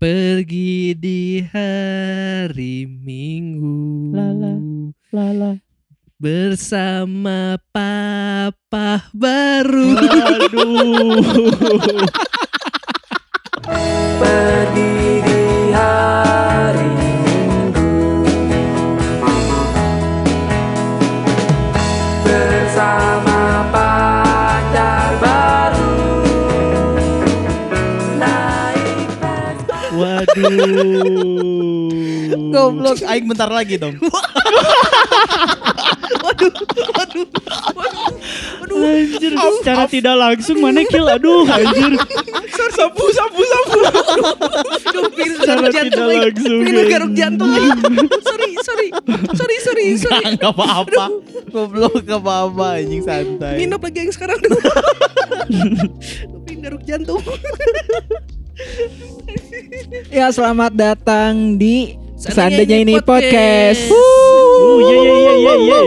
pergi di hari Minggu Lala. Lala. bersama papa baru. Aduh. Goblok, aing bentar lagi dong. Anjir, secara tidak langsung mana kill aduh anjir. sapu, sapu, sapu. Aduh, Secara tidak langsung. Ya. garuk jantung. Sorry, sorry. Sorry, sorry, sorry. Enggak apa-apa. Goblok enggak apa-apa anjing santai. Nginep lagi yang sekarang dulu. Pengen garuk jantung. Ya selamat datang di Seandainya ini podcast. Ye.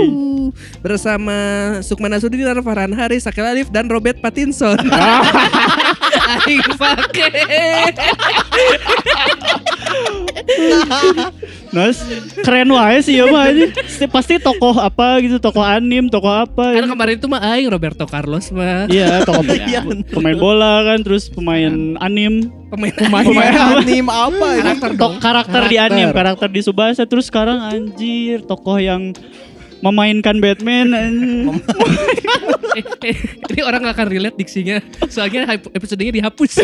Bersama Sukmana Sudin, Farhan Haris, Sakil Alif, dan Robert Pattinson. Aing pake. Nas, keren wae sih ya mah anjing. Pasti- tokoh apa gitu, tokoh anim, tokoh apa. Karena kemarin itu mah Aing Roberto Carlos mah. Iya, tokoh Iya, pemain bola kan, terus pemain anim, Pemain Pemain anim apa ini? karakter Tok dong. karakter di Karakter. anim, karakter di Subasa terus sekarang anjir tokoh yang memainkan Batman. Eh, eh, ini orang gak akan relate diksinya. Soalnya episodenya dihapus.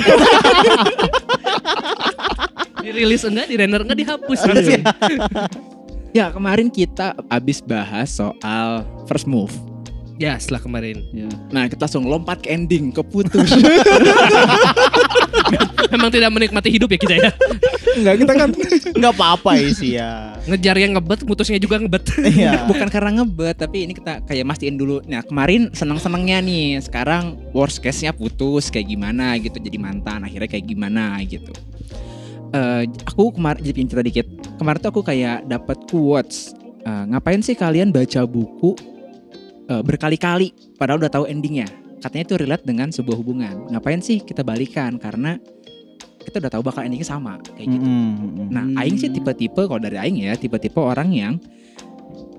Dirilis enggak, di render enggak dihapus. langsung. Ya kemarin kita abis bahas soal first move. Ya setelah kemarin. Ya. Nah kita langsung lompat ke ending, keputus. Memang tidak menikmati hidup ya kita ya. Enggak kita kan Enggak apa-apa sih ya. Ngejar yang ngebet, mutusnya juga ngebet. Iya. bukan karena ngebet tapi ini kita kayak mastiin dulu. Nah kemarin seneng-senengnya nih, sekarang worst case-nya putus kayak gimana gitu jadi mantan akhirnya kayak gimana gitu. Eh aku kemarin jadi cerita dikit. Kemarin tuh aku kayak dapat quotes. Eh, ngapain sih kalian baca buku eh, berkali-kali padahal udah tahu endingnya? Katanya itu relate dengan sebuah hubungan. Ngapain sih kita balikan? Karena kita udah tahu bakal endingnya sama kayak gitu. Nah, Hmm. aing sih tipe-tipe kalau dari aing ya, tipe-tipe orang yang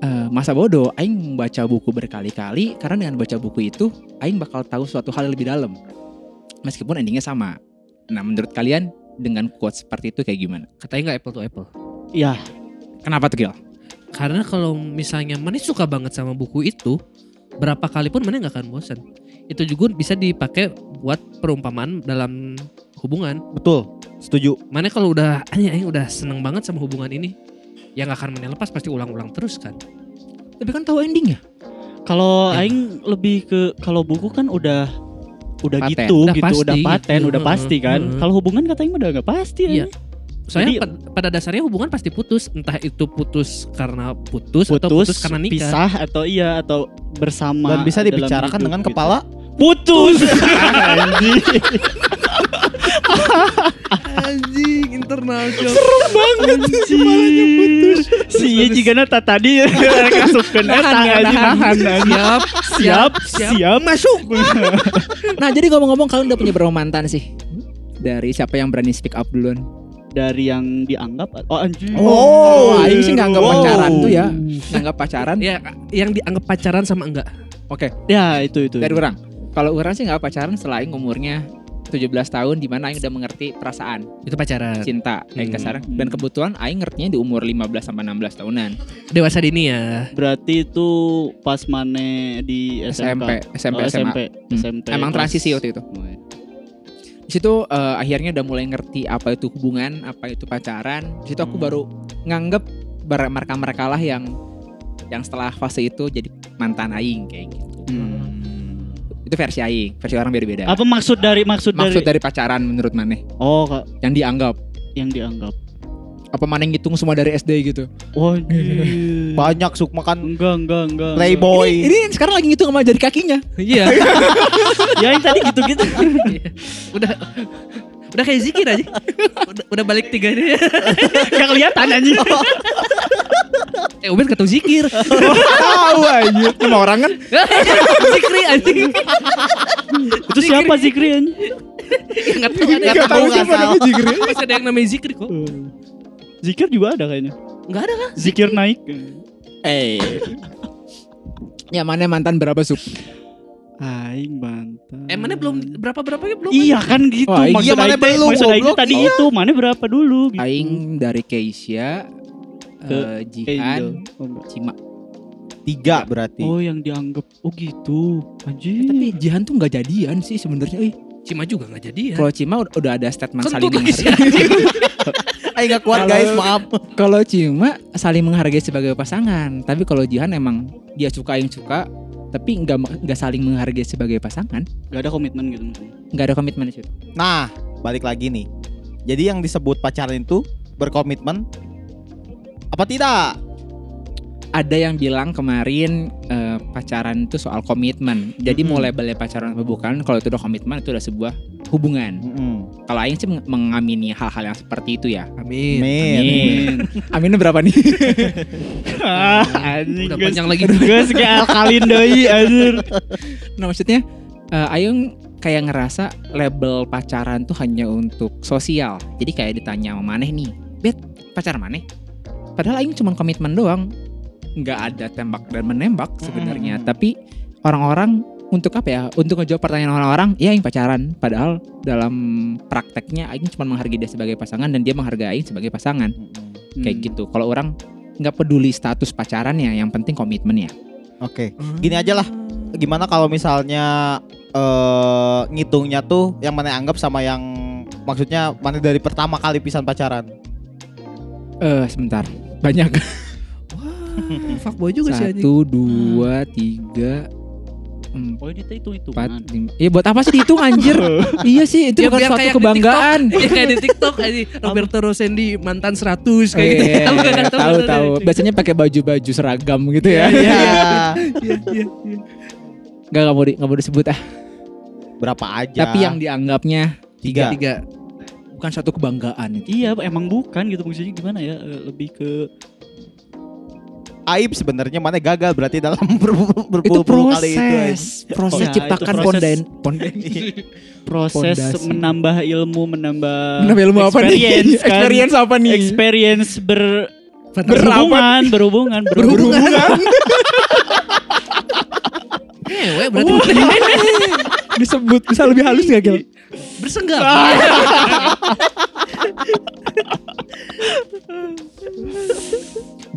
eh, masa bodoh. Aing membaca buku berkali-kali karena dengan baca buku itu aing bakal tahu suatu hal yang lebih dalam. Meskipun endingnya sama. Nah, menurut kalian dengan quote seperti itu kayak gimana? Katanya nggak apple to apple. Ya, Kenapa tuh, Gil? Karena kalau misalnya Mane suka banget sama buku itu, berapa kali pun Mane nggak akan bosan. Itu juga bisa dipakai buat perumpamaan dalam hubungan. Betul. Setuju. Mane kalau udah anjing anjing udah seneng banget sama hubungan ini, yang gak akan Mane lepas pasti ulang-ulang terus kan. Tapi kan tahu endingnya. kalau Ya. aing lebih ke kalau buku kan udah udah Paten. gitu Udah gitu, pasti udah paten, gitu. udah pasti kan. Heeh. Kalau hubungan katanya mah udah nggak pasti Iya. anjing. Soalnya Jadi- pa- pada dasarnya hubungan pasti putus, entah itu putus karena putus, atau Putus, putus karena nikah. pisah atau iya atau bersama Dan bisa dibicarakan hidup dengan gitu. kepala. putus. Anjing. Anjing internal joke. Anjir. Si iya jika nata tadi kasupkeun eta Nahan. Siap, Siap, siap. Masuk. Nah, jadi ngomong-ngomong kalian udah punya berapa mantan sih? Dari siapa yang berani speak up duluan? Dari yang dianggap oh anjing. Oh, aing sih nggak anggap Wow. pacaran tuh ya. Nggak pacaran. ya, yang dianggap pacaran sama enggak? Oke, Ya, itu itu. dari itu. orang. Kalau orang sih nggak pacaran selain umurnya 17 tahun di mana aing udah mengerti perasaan Itu pacaran. cinta aing Hmm. kasarnya. Dan kebetulan aing ngertinya di umur 15 sampai 16 tahunan. Dewasa dini ya. Berarti itu pas mane di SMP, SMK. SMP, Oh, SMA. SMP, Hmm. SMP. Emang transisi waktu itu. Oh. Di situ eh, akhirnya udah mulai ngerti apa itu hubungan, apa itu pacaran. Di situ aku Hmm. baru nganggep mereka-mereka lah yang yang setelah fase itu jadi mantan aing kayak gitu. Itu versi aing, versi orang beda-beda. Apa maksud dari maksud, Maksud dari dari pacaran menurut Maneh Oh, Kak, yang dianggap yang dianggap. apa Maneh ngitung semua dari SD gitu. Oh. Banyak suk makan enggak, enggak, enggak. playboy. Ini, ini sekarang lagi ngitung sama jari kakinya. Iya. Ya, yang tadi gitu-gitu. udah udah kayak zikir aja. Udah, udah balik tiga ini. Enggak kelihatan anjing. eh Ubed kata zikir. Tahu aja. Nama orang kan Zikri anjing. Itu siapa Zikri anjing? Enggak tahu ada Nggak tahu siapa namanya Zikri. Masih ada yang namanya zikir kok. Eh, Zikir juga ada kayaknya. Enggak ada kan? Zikir naik. Eh. ya mana mantan berapa sup? Aing mantan. Eh mana belum berapa berapanya belum? Iya kan gitu. Maksud iya, mana Aing belum, Maksud Aing tadi Iya. itu mana berapa dulu? Gitu. Aing dari Keisha, Ke eh, Jihan. Oh. Cima. Tiga berarti. Oh yang dianggap oh gitu. Anjir. Eh, Tapi Jihan tuh nggak jadian sih sebenarnya. Eh, Cima juga nggak jadi ya. Kalau Cima udah, ada statement Kentut saling menghargai. Aing nggak kuat Kalau- guys, maaf. kalau Cima saling menghargai sebagai pasangan, tapi kalau Jihan emang dia suka yang suka, tapi nggak nggak saling menghargai sebagai pasangan, Gak ada komitmen gitu maksudnya. nggak ada komitmen di situ. Nah, balik lagi nih. Jadi yang disebut pacaran itu berkomitmen apa tidak? Ada yang bilang kemarin eh, pacaran itu soal komitmen. Jadi mau Mm-mm. labelnya pacaran atau bukan, kalau itu udah komitmen itu udah sebuah hubungan. Mm-mm. Kalau Aing sih meng- mengamini hal-hal yang seperti itu ya. Amin. Amin. Amin. Aminnya berapa nih? Ah, anjing. Udah panjang lagi. Guys kayak alkalin deui anjir. Nah maksudnya eh, Ayung kayak ngerasa label pacaran tuh hanya untuk sosial. Jadi kayak ditanya sama Maneh nih, Bet pacar Maneh? Padahal Ayung cuma komitmen doang, nggak ada tembak dan menembak sebenarnya. Mm. Tapi orang-orang untuk apa ya? Untuk ngejawab pertanyaan orang-orang, ya Aing pacaran. Padahal dalam prakteknya Aing cuma menghargai dia sebagai pasangan dan dia menghargai Aing sebagai pasangan. Mm-mm. Kayak Hmm. gitu. Kalau orang nggak peduli status pacarannya, yang penting komitmennya. Oke. Gini aja lah. Gimana kalau misalnya eh ngitungnya tuh yang mana anggap sama yang maksudnya mana dari pertama kali pisan pacaran? Eh sebentar, banyak. Wah, fuckboy juga sih anjing. Satu, dua, tiga, Oh ini teh itu itu. lima. Iya buat apa sih dihitung anjir? iya sih itu Ya, bukan suatu kayak di kebanggaan. Iya kayak di TikTok aja Roberto Rosendi mantan 100 kayak gitu. Iya, Tahu nggak? tahu tahu. Biasanya pakai baju-baju seragam gitu ya. Iya. Iya, iya, iya. Gak nggak mau di, nggak mau disebut ah. Berapa aja? Tapi yang dianggapnya tiga. Tiga. bukan suatu kebanggaan itu. Iya emang bukan gitu maksudnya gimana ya lebih ke Aib sebenarnya mana gagal berarti dalam ber berpuluh-puluh kali itu. proses, proses Ya, ciptakan proses. ponden, ponden. proses Pondasi. menambah ilmu menambah Menambah ilmu apa nih? experience kan Experience apa nih? experience ber Berapa? berhubungan berhubungan Berhubungan. Ngewe berarti Disebut bisa lebih halus gak Gil? bersenggap.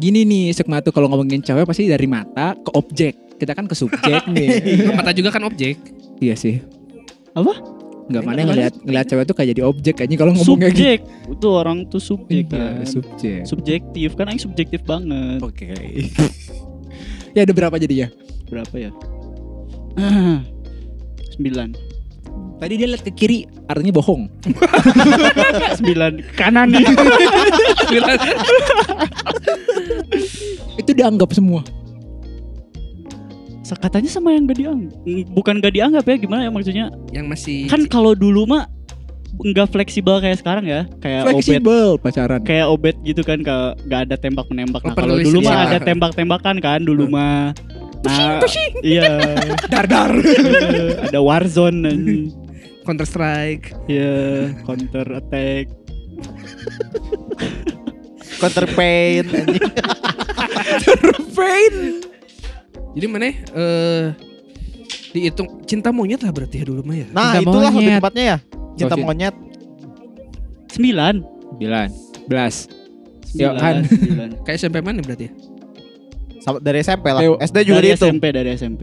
Gini nih Sukma tuh kalau ngomongin cewek pasti dari mata ke objek. Kita kan ke subjek nih. Mata juga kan objek. iya sih. Apa? Enggak mana ngeliat ngeliat cewek tuh kayak jadi objek kayaknya kalau ngomong kayak gitu. subjek itu orang tuh subjek Iya, kan subjek. subjektif kan aing subjektif banget Oke. ya ada berapa jadinya? berapa ya Ah, sembilan Tadi dia lihat ke kiri artinya bohong. sembilan kanan nih. Itu dianggap semua. katanya sama yang gak dianggap bukan gak dianggap ya gimana ya maksudnya? Yang masih kan kalau dulu mah nggak fleksibel kayak sekarang ya kayak obet Fleksibel pacaran. kayak obet gitu kan nggak ada tembak menembak nah kalau dulu mah ada tembak tembakan kan dulu mah nah iya Dar dar. ada warzone anjing. Counter Strike. Iya, counter attack. Counter pain anjing. Pain. Jadi mana eh dihitung cinta monyet lah berarti ya dulu mah ya. Nah, Cinta itulah lebih monyet. tepatnya ya. Cinta Oh, cinta- monyet. Sembilan. Bilan. Belas. Sembilan. sembilan. Kayak SMP mana berarti ya? Sama- Dari SMP lah. Ayo, SD juga dari dihitung. SMP dari SMP.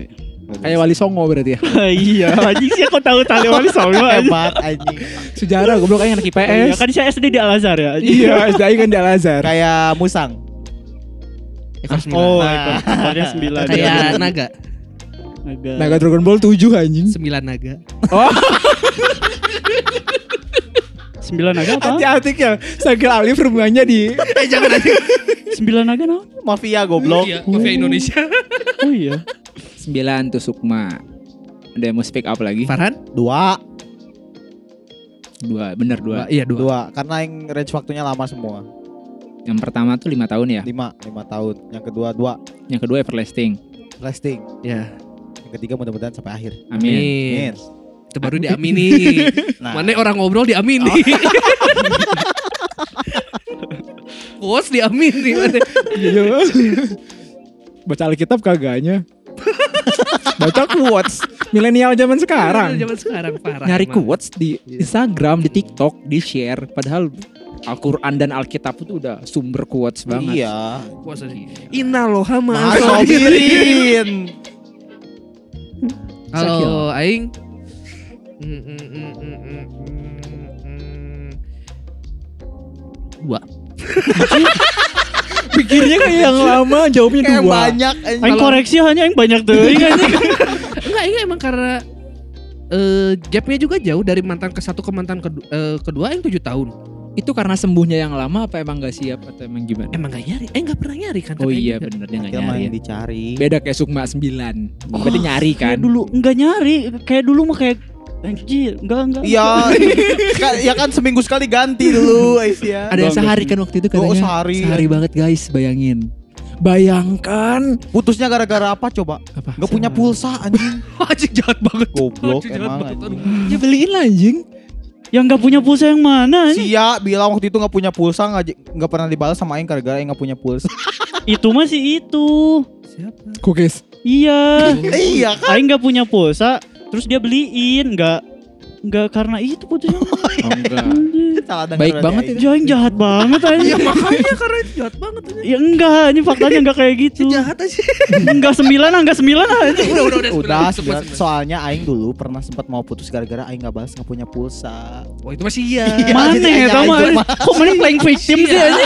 Kayak Wali Songo berarti ya. iya, anjing sih aku tahu tali wali songo. Hebat anjing. Sejarah goblok aja anak Iya, IPS. kan saya SD di Al Azhar ya. Iya, SD kan di Al Azhar. Kayak musang. Ekor sembilan. Oh, Nah. ekor ekornya sembilan. Kayak naga. Agak. Naga Dragon Ball 7 anjing. Sembilan naga. Sembilan naga apa? Hati-hati ya. Sakil Alif rumahnya di eh jangan aja. Sembilan naga no? Mafia goblok. Iya, mafia Indonesia. Oh iya. 9 tuh Sukma. Ada yang mau speak up lagi? Farhan? Dua, Dua, bener dua. Iya dua. dua. Karena yang range waktunya lama semua. Yang pertama tuh lima tahun ya. Lima, lima tahun. Yang kedua dua, Yang kedua everlasting. lasting. Ya. Yang ketiga mudah-mudahan sampai akhir. Amin. Amin. Itu baru diamini. Nah, Mana orang ngobrol diamini. kos diamin nih. Iya. Baca Alkitab kagaknya. Baca quotes milenial zaman sekarang. Zaman sekarang parah. Nyari emang. quotes di Instagram, di TikTok, di share padahal Al-Quran dan Alkitab itu udah sumber quotes banget. Iya. Puasa sih. Inna loha Mas ma'a Sobirin. Kalau aing mm, mm, mm, mm, mm, mm, mm. dua. Pikirnya kayak yang lama, jawabnya Kayak dua. banyak. Aing koreksi hanya yang banyak tuh. Enggak, ini emang karena eh gapnya juga jauh dari mantan ke satu ke mantan kedua, kedua yang tujuh tahun. Itu karena sembuhnya yang lama apa emang gak siap atau emang gimana? Emang gak nyari? Eh gak pernah nyari kan? Oh iya bener dia gak nyari. main ya. dicari. Beda kayak Sukma 9 Berarti nyari kan? Kayak dulu enggak nyari, kayak dulu mah kayak anjir, enggak enggak. Iya. Ka- ya kan seminggu sekali ganti dulu Aisyah. Ada yang sehari kan waktu itu Oh, katanya sehari. Sehari banget guys bayangin Bayangkan Putusnya gara-gara apa coba? Apa? Gak punya pulsa anjing. Anjing jahat banget. Goblok Anjing emang banget. anjing. Ya beliin lah anjing Yang enggak punya pulsa yang mana? anjing? Sia bilang waktu itu gak punya pulsa gak, nggak pernah dibalas sama Aing gara-gara Aing gak punya pulsa. Itu masih itu. Siapa? Kok guys? Iya. iya kan? Aing nggak punya pulsa, terus dia beliin, nggak nggak karena itu putusnya. Oh enggak Salah denger Baik banget Aing. itu. Jaing jahat banget aja. Ya makanya karena itu jahat banget aja. Ya enggak, ini faktanya enggak kayak gitu. Jahat aja. Enggak sembilan, enggak sembilan aja. udah udah udah. Udah, sembilan, sembilan. sembilan. soalnya Aing dulu pernah sempat mau putus gara-gara Aing gak balas gak punya pulsa. Oh itu masih iya. Mana jadi ya aja Kok mana playing victim sih aja?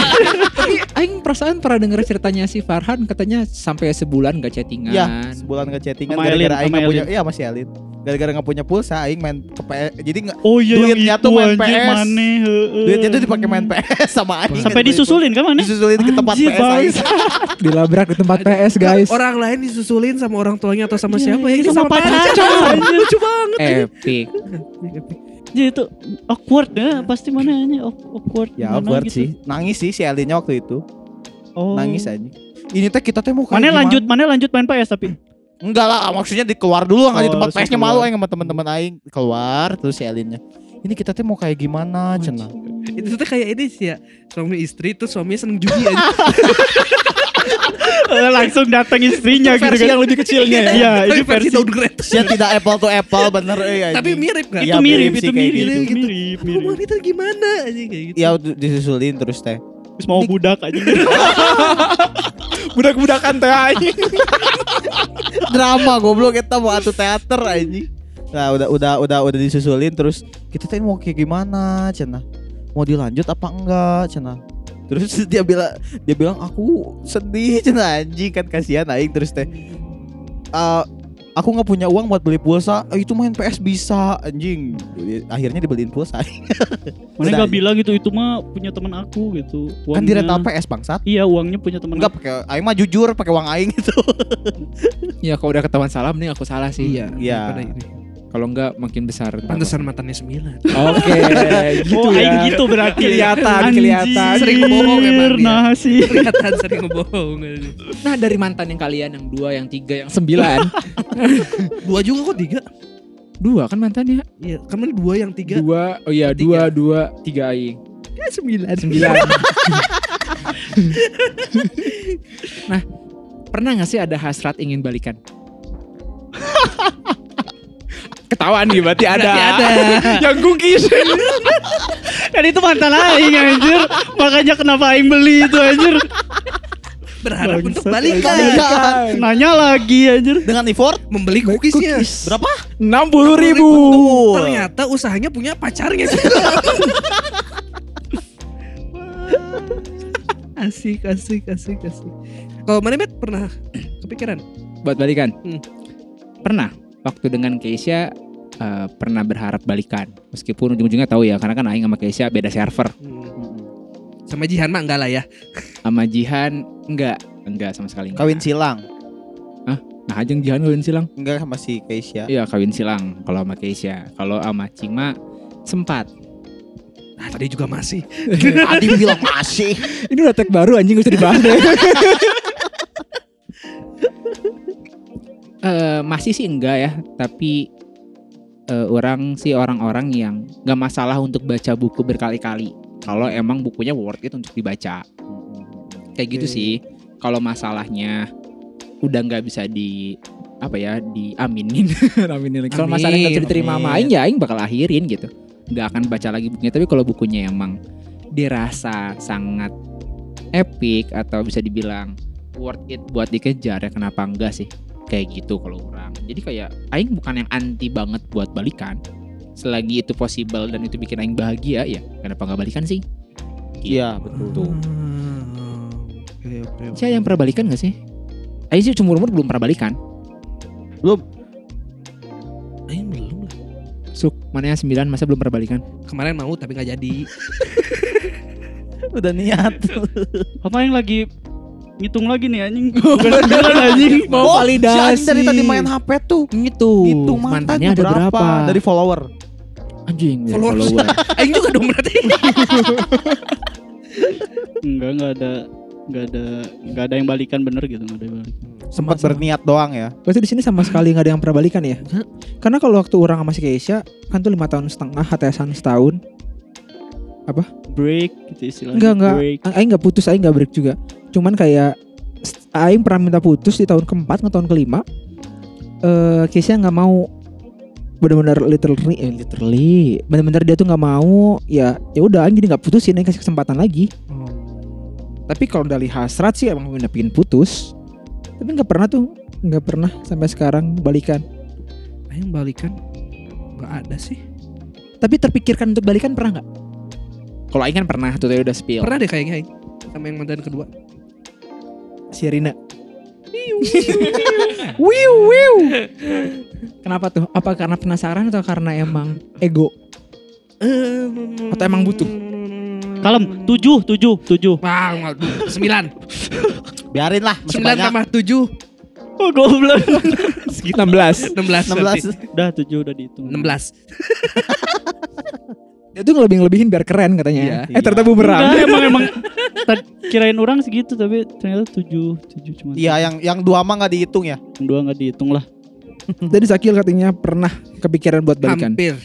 Tapi Aing perasaan pernah denger ceritanya si Farhan Katanya sampai sebulan gak chattingan Iya, sebulan gak chattingan Sama gara-gara Aing sama gak punya, iya masih Elin. Gara-gara gak punya pulsa, Aing main ke PS, jadi gak, Oh iya Duitnya itu tuh main anjir, PS. Mana? heeh. duitnya tuh dipakai main PS sama Aing. Sampai disusulin kan mana? Disusulin ke tempat Anjir, PS Aing. Dilabrak di tempat PS guys Orang lain disusulin sama orang tuanya atau sama siapa ya? Ini Ini sama pacar. anjir. Lucu banget. Epic Jadi itu awkward ya, pasti mana ini awkward. Ya, mana awkward gitu. sih. Nangis sih si Elinnya waktu itu. Oh. Nangis aja. Ini teh kita teh mau kayak Mana gimana? lanjut, mana lanjut main PS tapi. Enggak lah, maksudnya di keluar dulu nggak di Oh, tempat langsung PS-nya malu aing sama teman-teman aing keluar terus si Elinnya. Ini kita teh mau kayak gimana, cenah. Itu tuh kayak ini sih ya. Suami istri tuh suaminya seneng judi aja. Eh, langsung datang istrinya gitu Versi kan. yang lebih kecilnya ya Iya, ini Tapi versi downgrade. Dia tidak apple to apple bener eh anjing. Tapi mirip kan? itu mirip, mirip itu sih kayak mirip, gitu. itu mirip, mirip. wanita gimana aja kayak gitu. Ya disusulin terus teh. Terus mau budak aja. Budak-budakan teh Drama goblok kita mau atu teater anjing. Nah, udah udah udah udah disusulin terus kita teh mau kayak gimana, cenah. Mau dilanjut apa enggak, cenah. Terus dia bilang dia bilang aku sedih cenah anjing kan kasihan aing terus teh. Eh, aku nggak punya uang buat beli pulsa. Eh, itu main PS bisa anjing. Akhirnya dibeliin pulsa. Mana nggak bilang gitu itu mah punya teman aku gitu. kan di rental Uangnya- PS bangsat. Iya uangnya punya teman Enggak pakai aing mah jujur pakai uang aing gitu. Ya kalau udah ketahuan salah mending aku salah sih Iya. Iya. Kalau enggak makin besar. Pantesan mantannya sembilan. Oke gitu oh, ya aing gitu berarti. Kelihatan, Anjir, kelihatan. Sering bohong emang dia. Nah sih. Kelihatan sering ngebohong. aja. Nah dari mantan yang kalian yang dua, yang tiga, yang sembilan Dua juga kok tiga. Dua kan mantannya Iya, kan dua yang tiga. Dua, oh iya dua, dua, tiga aing Ya, sembilan. Sembilan Nah pernah gak sih ada hasrat ingin balikan? Ketahuan nih berarti ada Berarti ada. Yang cookies Kan itu mantan aing anjir. Makanya kenapa aing beli itu anjir. Berharap untuk Bangsat, balikan. Balikan. Nanya lagi anjir. Dengan effort Membeli cookiesnya. berapa? Enam puluh ribu Ternyata usahanya punya pacarnya. asik, asik, asik, asik. Kalau mana Bet pernah kepikiran? Buat balikan? Hmm. Pernah Waktu dengan Keisha eh, Pernah berharap balikan Meskipun ujung-ujungnya tahu ya Karena kan Aing sama Keisha beda server Sama Jihan mah enggak lah ya. Sama Jihan Enggak Enggak sama sekali enggak. Kawin silang. Nah ajeng Jihan kawin silang Enggak sama si Keisha. Iya kawin silang Kalau sama Keisha Kalau sama Cima Sempat Nah, tadi juga masih. Adi bilang masih. Ini udah tag baru anjing gak usah dibahas deh Eh, masih sih enggak ya, tapi eh, orang sih orang-orang yang nggak masalah untuk baca buku berkali-kali. Kalau emang bukunya worth it untuk dibaca. kayak gitu sih. Kalau masalahnya udah nggak bisa di apa ya diaminin. Aminin kalau masalahnya nggak bisa diterima sama aing ya aing bakal akhirin gitu. Nggak akan baca lagi bukunya. Tapi kalau bukunya emang dirasa sangat epic atau bisa dibilang worth it buat dikejar ya kenapa enggak sih kayak gitu kalau orang jadi kayak aing bukan yang anti banget buat balikan selagi itu possible dan itu bikin aing bahagia ya kenapa nggak balikan sih Iya, betul. Tuh. Oke oke. oke. Saya yang pernah balikan gak sih? Aing sih umur umur belum pernah balikan. Aing belum lah. Suk, mana yang 9 masa belum pernah balikan? Kemarin mau tapi nggak jadi. Udah niat. Apa yang lagi ngitung lagi nih anjing? Bukan sembilan anjing. Mau Oh, validasi. Si Anjing dari tadi main HP tuh. Gitu. Itu mantannya ada berapa? Dari follower. anjing dari Followers. follower. Aing juga dong berarti. Enggak, enggak ada enggak ada enggak ada yang balikan bener gitu, enggak ada yang balikan. Sempat berniat doang ya. Berarti di sini sama sekali nggak ada yang pernah balikan ya? Karena kalau waktu orang sama si Keisha kan tuh lima tahun setengah, HTSan setahun. Break gitu istilahnya. Enggak enggak. Aing nggak putus, Aing nggak break juga. Cuman kayak Aing pernah minta putus di tahun keempat, nggak tahun kelima. Eh Keisha nggak mau benar-benar literally, eh, literally, benar-benar dia tuh nggak mau. Ya ya udah, Aing jadi nggak putusin, Aing kasih kesempatan lagi. Tapi kalau dari hasrat sih emang udah pingin putus. Tapi nggak pernah tuh, nggak pernah sampai sekarang balikan. Aing balikan nggak ada sih. Tapi terpikirkan untuk balikan pernah nggak? Kalau Aing kan pernah tuh tadi udah spill. Pernah deh kayaknya Aing sama yang mantan kedua. Si Rina. Wiu wiu. Kenapa tuh? Apa karena penasaran atau karena emang ego? Atau emang butuh? Kalem, tujuh, tujuh, tujuh. Wah, sembilan. Biarin lah, Sembilan tambah tujuh. Oh, goblok. 16 Enam belas. 16. Udah tujuh udah dihitung. Enam belas. Dia tuh ngelebih-ngelebihin biar keren katanya Iya. Eh ternyata bumerang Enggak, emang emang kirain orang segitu tapi ternyata tujuh, tujuh cuma. Iya, yang yang dua mah nggak dihitung ya. Yang dua nggak dihitung lah. Jadi Sakil katanya pernah kepikiran buat balikan Hampir.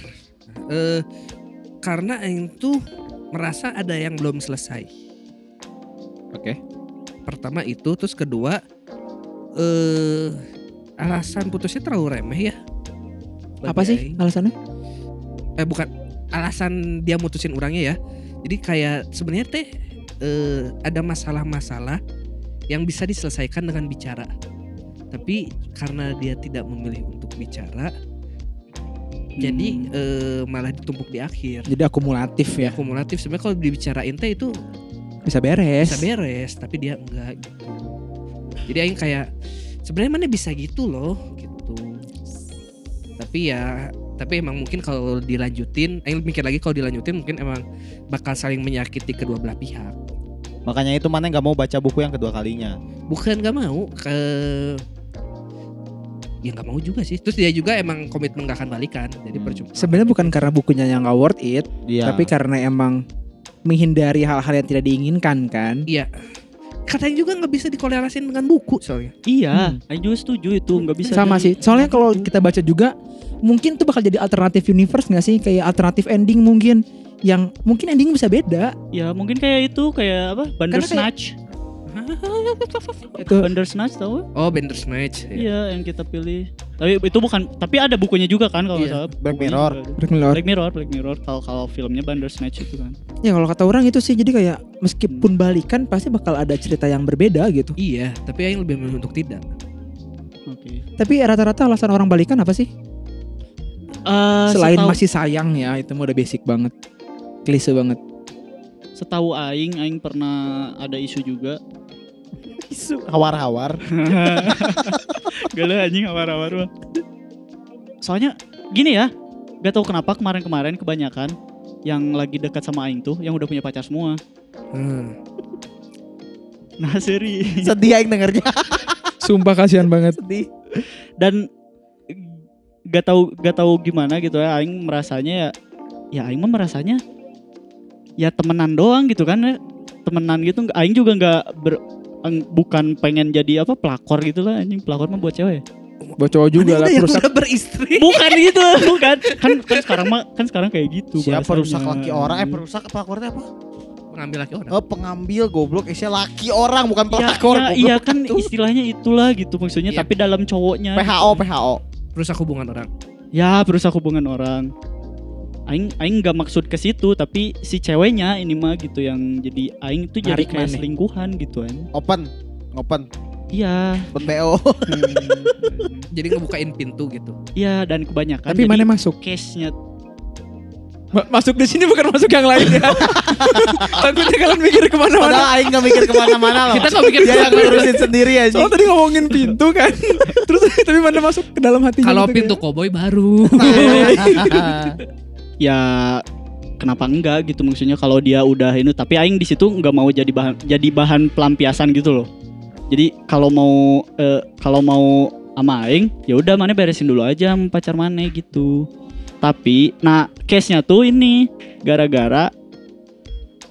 Eh, karena Aing tuh merasa ada yang belum selesai. Oke Pertama itu, terus kedua eh alasan putusnya terlalu remeh ya. Bagi Apa sih Aing. alasannya? Eh bukan alasan dia mutusin orangnya ya. Jadi kayak sebenarnya teh eh, ada masalah-masalah yang bisa diselesaikan dengan bicara. Tapi karena dia tidak memilih untuk bicara, jadi Hmm. eh, malah ditumpuk di akhir. Jadi akumulatif ya Akumulatif sebenarnya kalau dibicarain teh itu Bisa beres bisa beres, tapi dia enggak gitu. Jadi aing kayak sebenarnya mana bisa gitu loh gitu. Tapi ya tapi emang mungkin kalau dilanjutin, aing mikir lagi kalau dilanjutin mungkin emang bakal saling menyakiti kedua belah pihak. Makanya itu mana nggak mau baca buku yang kedua kalinya. Bukan gak mau ke ya nggak mau juga sih. Terus dia juga emang komitmen gak akan balikan, jadi Hmm. percuma. Sebenarnya bukan karena bukunya yang gak worth it Iya. Tapi karena emang menghindari hal-hal yang tidak diinginkan kan Iya. Katanya juga nggak bisa dikorelasin dengan buku soalnya. Iya, Aing juga setuju itu nggak bisa. Sama sih Soalnya kalau kita baca juga Mungkin tuh bakal jadi alternatif universe gak sih Kayak alternatif ending mungkin Yang mungkin ending bisa beda Ya mungkin kayak itu kayak apa? Bandersnatch. Itu Bandersnatch tahu? Oh, Bandersnatch. Ya. Iya, yang kita pilih. Tapi itu bukan tapi ada bukunya juga kan kalau Iya, salah. Black Mirror. Black Mirror Black Mirror, Black Mirror kalau kalau filmnya Bandersnatch itu kan. Ya kalau kata orang itu sih Jadi kayak Meskipun balikan Pasti bakal ada cerita yang berbeda gitu Iya, tapi yang lebih memilih untuk tidak. Oke. Tapi rata-rata alasan orang balikan apa sih? Eh, Selain setahu, masih sayang ya Itu mah udah basic banget Klise banget setahu aing aing pernah ada isu juga. Isu hawar-hawar. Gak lah anjing awar-awar mah. Soalnya gini ya, gak tahu kenapa kemarin-kemarin kebanyakan yang lagi dekat sama aing tuh yang udah punya pacar semua. Hmm. Nah, seri. Sedih yang dengernya. Sumpah kasihan banget Sedih. Dan gak tahu gak tahu gimana gitu ya aing merasanya ya ya aing mah merasanya ya temenan doang gitu kan ya. Temenan gitu aing juga nggak ber bukan pengen jadi apa pelakor gitu lah anjing pelakor mah buat cewek Buat cowok juga lah Mana perusak udah beristri. bukan gitu bukan kan kan sekarang mah kan sekarang kayak gitu Siapa bahasanya. perusak laki orang? Eh perusak apa akornya apa? pengambil laki orang. Oh, pengambil goblok Esnya laki orang bukan Iya, pelakor. iya, goblok. iya kan istilahnya itulah gitu maksudnya Iya. tapi dalam cowoknya PHO PHO. Rusak hubungan orang. ya berusaha hubungan orang aing aing nggak maksud ke situ tapi si ceweknya ini mah gitu yang jadi aing tuh jadi Narik kayak selingkuhan gitu kan Open. Open. iya Open BO. Jadi ngebukain pintu gitu. iya dan kebanyakan Tapi mana masuk? case-nya Ma- masuk di sini bukan masuk yang lain ya. Takutnya kalian mikir ke mana-mana. Padahal aing gak mikir ke mana-mana loh. Kita nggak mikir Dia yang ngurusin sendiri aja. Soalnya tadi ngomongin pintu kan. Terus tapi mana masuk ke dalam hatinya. Kalau gitu pintu kayak- koboi baru. Ya kenapa enggak gitu maksudnya kalau dia udah ini tapi aing di situ nggak mau jadi bahan jadi bahan pelampiasan gitu loh. Jadi kalau mau eh, kalau mau sama aing ya udah mana beresin dulu aja sama pacar mana gitu. Tapi nah case nya tuh ini gara-gara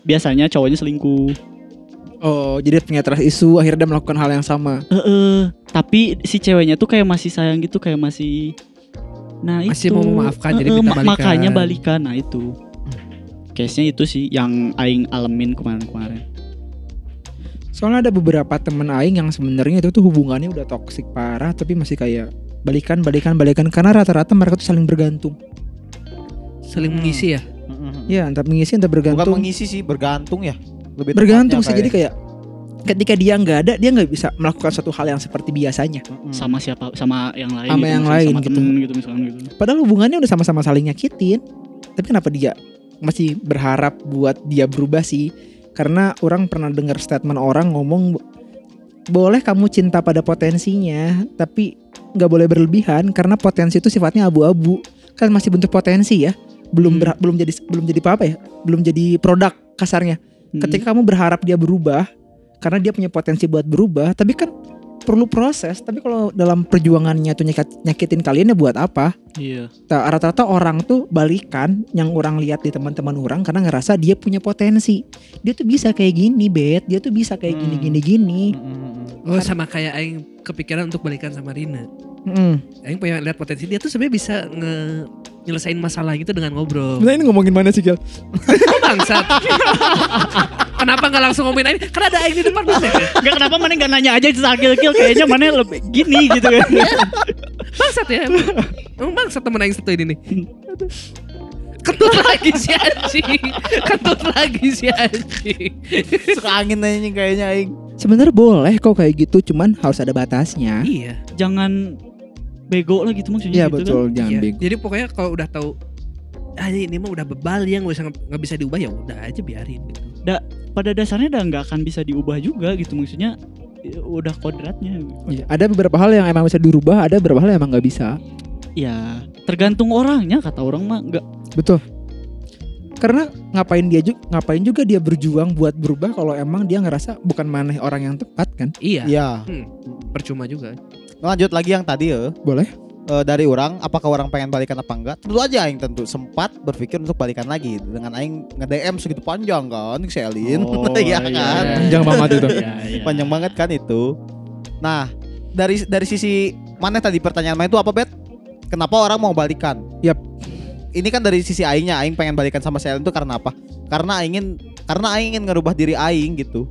biasanya cowoknya selingkuh. Oh, jadi punya trust isu akhirnya dia melakukan hal yang sama. Eh, eh, tapi si ceweknya tuh kayak masih sayang gitu kayak masih nah Masih itu mau memaafkan, jadi minta balikan. makanya balikan nah itu case-nya itu sih yang aing alamin kemarin-kemarin Soalnya ada beberapa temen aing yang sebenarnya itu tuh hubungannya udah toksik parah tapi masih kayak balikan balikan balikan karena rata-rata mereka tuh saling bergantung. Saling Hmm. mengisi ya. Ya, entah mengisi entah Bukan bergantung. mengisi sih, bergantung ya. Lebih bergantung sih tepatnya jadi kayak ketika dia nggak ada dia nggak bisa melakukan satu hal yang seperti biasanya. Mm-mm. sama siapa sama yang lain Sama gitu, yang misalnya lain sama gitu. temen gitu misalkan gitu Padahal hubungannya udah sama-sama saling nyakitin. Tapi kenapa dia masih berharap buat dia berubah sih? Karena orang pernah dengar statement orang ngomong boleh kamu cinta pada potensinya, tapi nggak boleh berlebihan karena potensi itu sifatnya abu-abu. Kan masih bentuk potensi ya. Belum Hmm. ber- belum jadi belum jadi apa ya? Belum jadi produk kasarnya. Hmm. Ketika kamu berharap dia berubah karena dia punya potensi buat berubah, tapi kan perlu proses. Tapi kalau dalam perjuangannya tuh nyakit- nyakitin kalian ya buat apa? Iya Ta- rata-rata orang tuh balikan yang orang lihat di teman-teman orang karena ngerasa dia punya potensi. Dia tuh bisa kayak gini, bet. Dia tuh bisa kayak gini Hmm. gini gini. Mm-mm. Oh sama kayak Aing kepikiran untuk balikan sama Rina. Mm. Aing pengen lihat potensi dia tuh sebenarnya bisa nge nyelesain masalah gitu dengan ngobrol. ini ngomongin mana sih, Gil? Bangsat. Kenapa nggak langsung ngomongin Aing? Karena ada Aing di depan ya. Enggak kenapa mana nggak nanya aja sakil kill kayaknya mana lebih gini gitu kan Bangsat ya. Emang bangsat temen Aing satu ini nih. Kentut lagi si anjing. Kentut lagi si anjing. Suka angin aja kayaknya aing. Sebenarnya boleh kok kayak gitu, cuman harus ada batasnya. Iya. jangan bego lah gitu maksudnya Iya gitu betul, jangan iya. bego. Jadi pokoknya kalau udah tahu ah ini mah udah bebal yang nggak bisa nggak bisa diubah ya udah aja biarin gitu. kan. pada dasarnya udah nggak akan bisa diubah juga gitu maksudnya ya udah kodratnya Iya, ada beberapa hal yang emang bisa dirubah, ada beberapa hal yang emang nggak bisa. Ya tergantung orangnya kata orang mah nggak Betul. Karena ngapain dia juga ngapain juga dia berjuang buat berubah kalau emang dia ngerasa bukan maneh orang yang tepat kan? Iya. Iya. Percuma juga. Lanjut lagi yang tadi ya. Boleh. Eh, dari orang, apakah orang pengen balikan apa enggak? Tentu aja aing tentu sempat berpikir untuk balikan lagi dengan aing nge-DM segitu panjang kan, si Elin. Oh, Iya iya. kan? Panjang banget itu. Iya, iya. Panjang banget kan itu. Nah, dari dari sisi mana tadi pertanyaan mana itu apa, Bet? Kenapa orang mau balikan? Yap. Ini kan dari sisi aingnya, aing pengen balikan sama si Elin itu karena apa? Karena aing ingin karena aing ingin ngerubah diri aing gitu.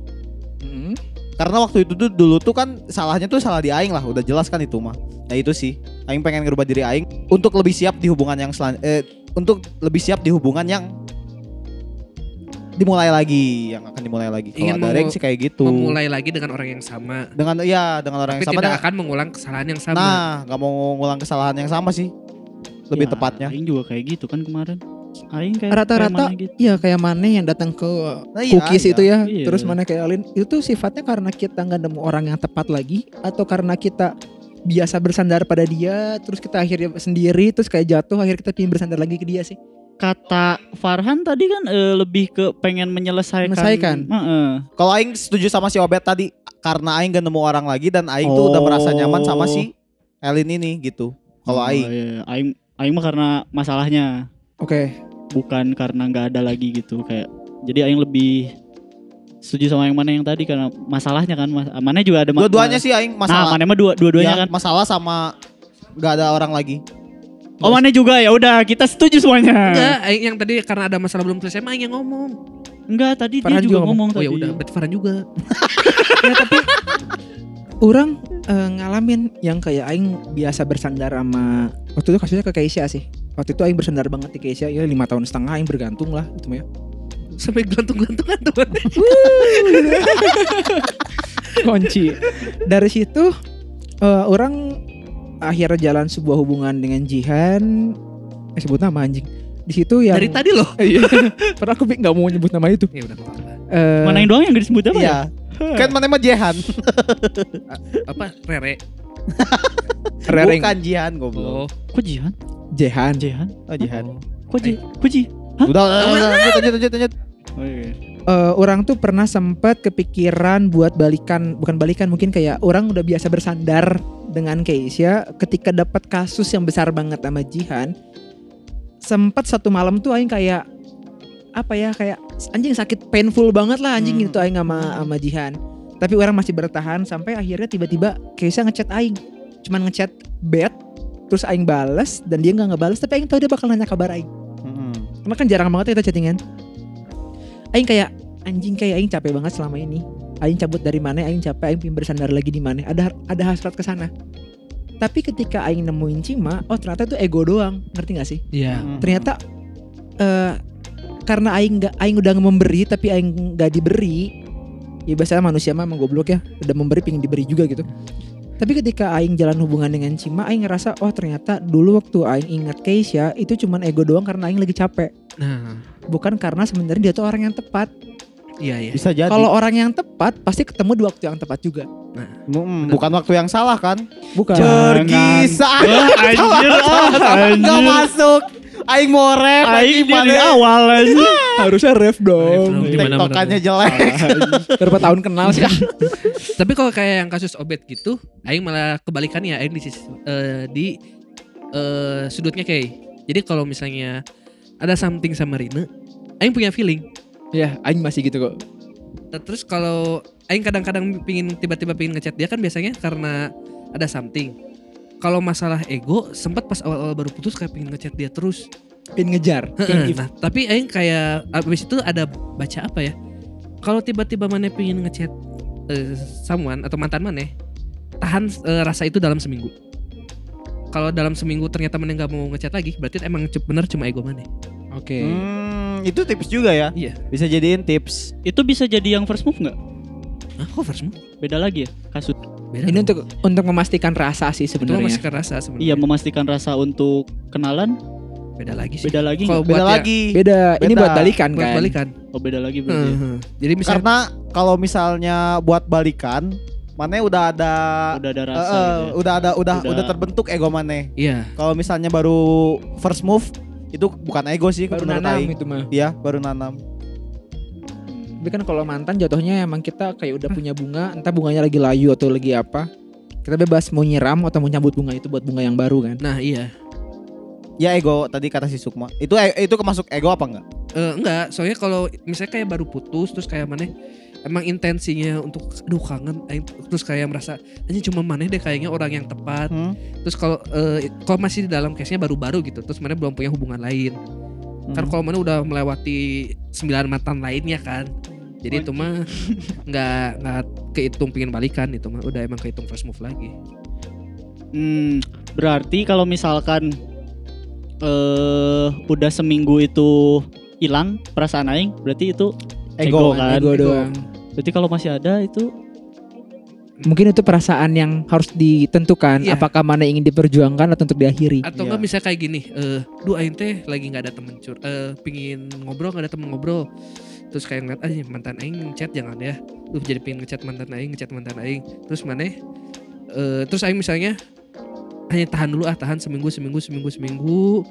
Mm. Karena waktu itu tuh dulu tuh kan salahnya tuh salah di aing lah, udah jelas kan itu mah. Nah itu sih, aing pengen ngerubah diri aing untuk lebih siap di hubungan yang selan eh untuk lebih siap di hubungan yang dimulai lagi, yang akan dimulai lagi. Kalau ada Reng sih kayak gitu. Memulai lagi dengan orang yang sama. Dengan ya dengan orang Tapi yang sama. tidak dan- akan mengulang kesalahan yang sama. Nah, nggak mau ngulang kesalahan yang sama sih. Lebih Ya, tepatnya. Aing juga kayak gitu kan kemarin Aing kayak Rata-rata kayak mana gitu. Iya kayak Mane yang datang ke Nah, iya, cookies iya. itu ya, Iya. terus mana kayak Alin itu tuh sifatnya karena kita nggak nemu orang yang tepat lagi atau karena kita biasa bersandar pada dia, terus kita akhirnya sendiri, terus kayak jatuh, akhirnya kita ingin bersandar lagi ke dia sih. Kata Farhan tadi kan eh, lebih ke pengen menyelesaikan. Menyelesaikan. Heeh. Kalau aing setuju sama si Obet tadi karena aing gak nemu orang lagi dan aing tuh udah merasa nyaman sama si Elin ini gitu. Kalau Oh, aing. iya, iya. aing aing mah karena masalahnya Oke, bukan karena nggak ada lagi gitu kayak jadi aing lebih setuju sama yang mana yang tadi karena masalahnya kan mas mana juga ada ma- Dua-duanya sih aing nah masalah. mana mah dua dua-duanya Ya, kan Masalah sama gak ada orang lagi. Oh mana juga ya udah kita setuju semuanya Enggak, Aing yang tadi karena ada masalah belum selesai mah Aing yang ngomong. Enggak, tadi Farhan dia juga juga ngomong Oh tadi. ya udah, berarti Farhan juga. ya tapi orang eh, ngalamin yang kayak aing biasa bersandar sama waktu itu kasusnya ke Keisha sih waktu itu aing bersandar banget di Keisha ya lima tahun setengah aing bergantung lah itu mah ya Sampai gantung-gantungan teman. kunci dari situ eh, orang akhirnya jalan sebuah hubungan dengan Jihan eh sebut nama anjing di situ yang Dari tadi loh. Iya. Padahal aku nggak mau nyebut nama itu. Ya udah. Eh, Mana yang doang yang gak disebut apa ya? Iya. Kan mana mah Jehan. Apa Rere? Rering. Bukan Jihan goblok. Oh. Kok Jihan? Jehan. Jihan? Oh Jihan. Kok Ji? Kok Ji? Udah, udah, udah, udah, lanjut, lanjut, lanjut, lanjut. Oh, iya. Eh, orang tuh pernah sempat kepikiran buat balikan, bukan balikan mungkin kayak orang udah biasa bersandar dengan Keisha ketika dapat kasus yang besar banget sama Jihan. Sempat satu malam tuh aing kayak apa ya kayak anjing sakit painful banget lah anjing Hmm. gitu aing sama sama Jihan. Tapi orang masih bertahan sampai akhirnya tiba-tiba Keisha ngechat aing. Cuman ngechat bad terus aing bales dan dia nggak ngebales tapi aing tahu dia bakal nanya kabar aing. Mm-mm. Karena kan jarang banget kita chattingan. Aing kayak anjing kayak aing capek banget selama ini. Aing cabut dari mana? Aing capek. Aing pengen bersandar lagi di mana? Ada ada hasrat ke sana. Tapi ketika aing nemuin Cima, oh ternyata itu ego doang. Ngerti gak sih? Iya. Mm. Ternyata eh karena aing nggak aing udah memberi tapi aing nggak diberi. Ya biasanya manusia mah emang goblok ya. Udah memberi pengen diberi juga gitu. Tapi ketika aing jalan hubungan dengan Cima, aing ngerasa oh ternyata dulu waktu aing ingat Keisha itu cuman ego doang karena aing lagi capek Nah, bukan karena sebenarnya dia tuh orang yang tepat. iya ya. Bisa jadi. Kalau orang yang tepat pasti ketemu di waktu yang tepat juga. Mm, bukan waktu yang salah kan? Bukan. Cergisa. Wah, anjir, ah, Gak anjir. masuk. Aing mau rap. Aing Aing dari awal aja. Harusnya ref Ref dong. Tektokannya jelek. Berapa tahun kenal sih? Tapi kalau kayak yang kasus Obet gitu, aing malah kebalikannya, aing di sisi- eh, di eh, sudutnya kayak. Jadi kalau misalnya ada something sama Rina, aing punya feeling. ya, aing masih gitu kok. Nah, Terus kalau aing kadang-kadang pingin tiba-tiba pingin ngechat dia kan biasanya karena ada something. Kalau masalah ego, sempat pas awal-awal baru putus kayak pingin ngechat dia terus. Pin ngejar. Heeh, nah, tapi aing kayak abis itu ada baca apa ya? Kalau tiba-tiba mana pingin ngechat eh, someone atau mantan mana, tahan eh, rasa itu dalam seminggu. Kalau dalam seminggu ternyata mana nggak mau ngechat lagi, berarti emang bener cuma ego mana. Oke. Hmm, itu tips juga ya. Iya. Bisa jadiin tips. Itu bisa jadi yang first move nggak? Ah, kok first move? Beda lagi ya kasus. Beda. Ini dong. untuk untuk memastikan rasa sih itu sebenarnya. masih rasa sebenarnya. Iya memastikan rasa untuk kenalan beda lagi sih. beda lagi. Kalau nggak? Beda ya- lagi. Beda. Ini Beda. buat balikan buat kan. balikan. Oh beda lagi berarti. ya. Heeh. Jadi misalnya Karena kalau misalnya buat balikan, mana udah ada Udah ada rasa. eh, gitu ya. udah ada udah Udah- udah terbentuk ego mana. iya, Kalau misalnya baru first move itu bukan ego sih Baru menurut nanam Aing. itu mah. Iya, baru nanam. Tapi kan kalau mantan jatuhnya emang kita kayak udah punya bunga, entah bunganya lagi layu atau lagi apa. Kita bebas mau nyiram atau mau nyambut bunga itu buat bunga yang baru kan. nah iya. Ya ego tadi kata si Sukma. Itu e- itu kemasuk ego apa enggak? Eh, enggak, soalnya kalau misalnya kayak baru putus terus kayak mana emang intensinya untuk aduh kangen aing- terus kayak merasa ini cuma mana deh kayaknya orang yang tepat. Hmm? Terus kalau eh, kalau masih di dalam case-nya baru-baru gitu, terus mana belum punya hubungan lain. Kan Hmm. kalau mana udah melewati sembilan mantan lainnya kan. Jadi itu mah nggak nggak kehitung pingin balikan itu mah udah emang kehitung first move lagi. Hmm, berarti kalau misalkan eh udah seminggu itu hilang perasaan aing, berarti itu ego, Ego, kan. Ego doang. Berarti kalau masih ada itu Mungkin itu perasaan yang harus ditentukan Iya. apakah mana ingin diperjuangkan atau untuk diakhiri. Atau enggak bisa kayak gini, eh duh aing teh lagi nggak ada temen cur, eh pingin ngobrol nggak ada temen ngobrol. Terus kayak ngeliat aja mantan aing ngechat jangan ya. Duh jadi pingin ngechat mantan aing, ngechat mantan aing. Terus mana eh terus aing misalnya hanya tahan dulu ah, tahan seminggu seminggu seminggu seminggu.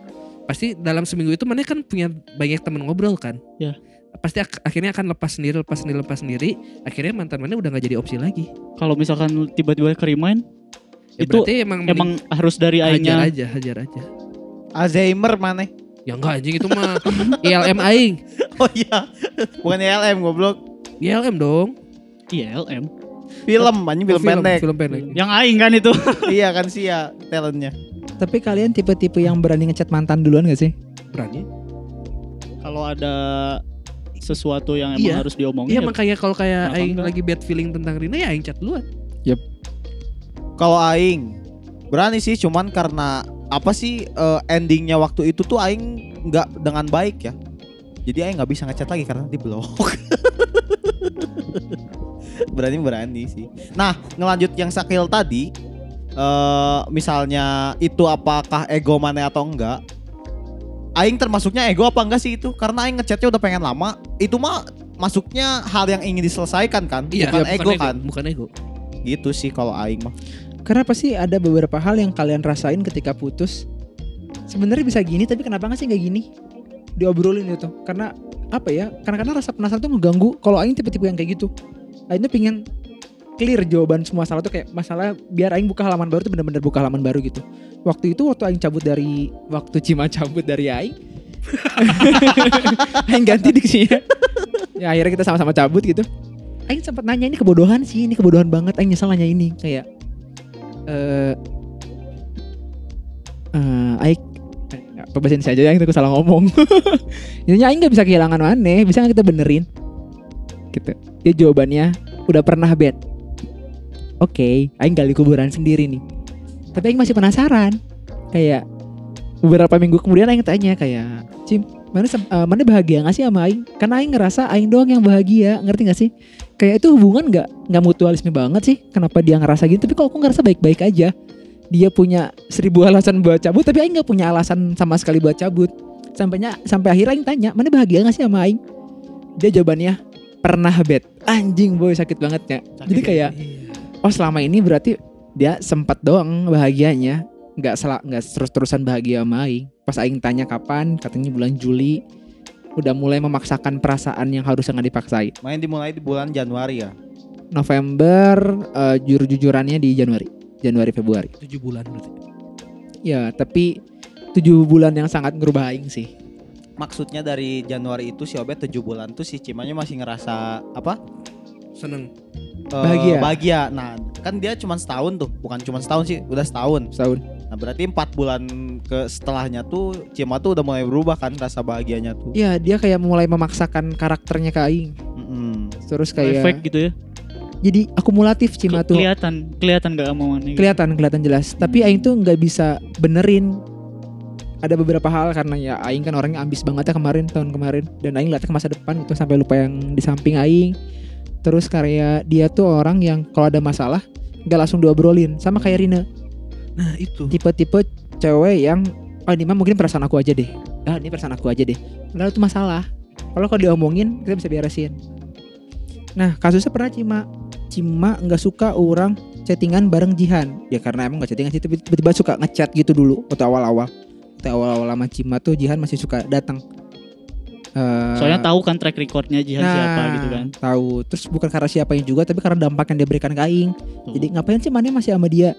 Pasti dalam seminggu itu mana kan punya banyak temen ngobrol kan? Ya. Pasti ak- akhirnya akan lepas sendiri, lepas sendiri, lepas sendiri. Akhirnya mantan mana udah nggak jadi opsi lagi. kalau misalkan tiba-tiba ke remind Ya Itu berarti emang emang harus dari hajar aingnya aja, hajar aja. Alzheimer mana? Ya enggak anjing itu mah ILM aing. Oh iya. Bukan LM goblok. ILM dong. ILM. Film, anjing film, pendek. Film pendek. Yang aing kan itu. iya kan sih ya talentnya. Tapi kalian tipe-tipe yang berani ngechat mantan duluan gak sih? Berani. kalau ada sesuatu yang emang Iya. harus diomongin. Iya ya makanya kalau kayak Kenapa aing enggak? lagi bad feeling tentang Rina ya aing chat duluan. Kalau aing berani sih cuman karena apa sih eh, endingnya waktu itu tuh aing nggak dengan baik ya. Jadi aing nggak bisa ngechat lagi karena di blok. berani berani sih. Nah ngelanjut yang sakil tadi, eh misalnya itu apakah ego mana atau enggak? Aing termasuknya ego apa enggak sih itu? Karena aing ngechatnya udah pengen lama. Itu mah masuknya hal yang ingin diselesaikan kan, Iya, bukan iya, ego kan. Bukan ego. Gitu sih kalau aing mah. Karena pasti ada beberapa hal yang kalian rasain ketika putus. Sebenarnya bisa gini, tapi kenapa nggak sih nggak gini? Diobrolin itu. Karena apa ya? Karena karena rasa penasaran tuh ngeganggu. Kalau Aing tipe-tipe yang kayak gitu. Aing tuh pingin clear jawaban semua masalah tuh kayak masalah biar Aing buka halaman baru tuh bener-bener buka halaman baru gitu. Waktu itu waktu Aing cabut dari waktu Cima cabut dari Aing. Aing ganti diksinya. Ya akhirnya kita sama-sama cabut gitu. Aing sempat nanya ini kebodohan sih, ini kebodohan banget. Aing nyesel nanya ini kayak eh eh Aing eh, nggak pembahasan saya aja yang aku salah ngomong. Intinya Aing nggak bisa kehilangan mana, bisa nggak kita benerin? Gitu. Dia jawabannya udah pernah bed. Oke, Aing gali kuburan sendiri nih. Tapi Aing masih penasaran. Kayak beberapa minggu kemudian Aing tanya kayak, Cim, mana eh, mana bahagia gak sih sama Aing? Karena Aing ngerasa Aing doang yang bahagia, ngerti gak sih? Kayak itu hubungan nggak nggak mutualisme banget sih? Kenapa dia ngerasa gitu? Tapi kalau aku ngerasa baik-baik aja. Dia punya seribu alasan buat cabut, tapi Aing nggak punya alasan sama sekali buat cabut. Sampainya sampai akhirnya Aing tanya, mana bahagia gak sih sama Aing? Dia jawabannya pernah bed. Anjing boy sakit banget ya. Jadi kayak oh selama ini berarti dia sempat doang bahagianya nggak salah nggak terus terusan bahagia sama Aing pas Aing tanya kapan katanya bulan Juli udah mulai memaksakan perasaan yang harusnya nggak dipaksain Main dimulai di bulan Januari ya. November eh, jujur jujurannya di Januari Januari Februari 7 bulan berarti. ya tapi tujuh bulan yang sangat ngerubah Aing sih Maksudnya dari Januari itu si Obet 7 bulan tuh si Cimanya masih ngerasa apa? Seneng. Eh, Bahagia. Bahagia. Nah, kan dia cuma setahun tuh, bukan cuma setahun sih, udah setahun. setahun Nah, berarti empat bulan ke setelahnya tuh Cima tuh udah mulai berubah kan rasa bahagianya tuh. ya dia kayak mulai memaksakan karakternya ke Aing Mm-mm. terus kayak efek gitu ya. jadi akumulatif Cima tuh kelihatan, kelihatan gak omongannya. gitu. kelihatan kelihatan jelas tapi Aing tuh nggak bisa benerin ada beberapa hal karena ya Aing kan orangnya ambis banget ya kemarin tahun kemarin dan Aing lihat ke masa depan itu sampai lupa yang di samping Aing terus karya dia tuh orang yang kalau ada masalah nggak langsung diobrolin sama kayak Rina. Nah, itu. tipe-tipe cewek yang oh ini mah mungkin perasaan aku aja deh. Ah ini perasaan aku aja deh. Lalu itu masalah. Kalau kalau diomongin kita bisa beresin. Nah kasusnya pernah Cima. Cima nggak suka orang chattingan bareng Jihan. Ya karena emang nggak chattingan sih tiba-tiba suka ngechat gitu dulu waktu awal-awal. Waktu awal-awal sama Cima tuh Jihan masih suka datang Eh, Soalnya tahu kan track recordnya Jihan nah, siapa gitu kan. tahu terus bukan karena siapanya juga tapi karena dampak yang dia berikan ke Aing Tuh. jadi ngapain sih Maneh masih sama dia?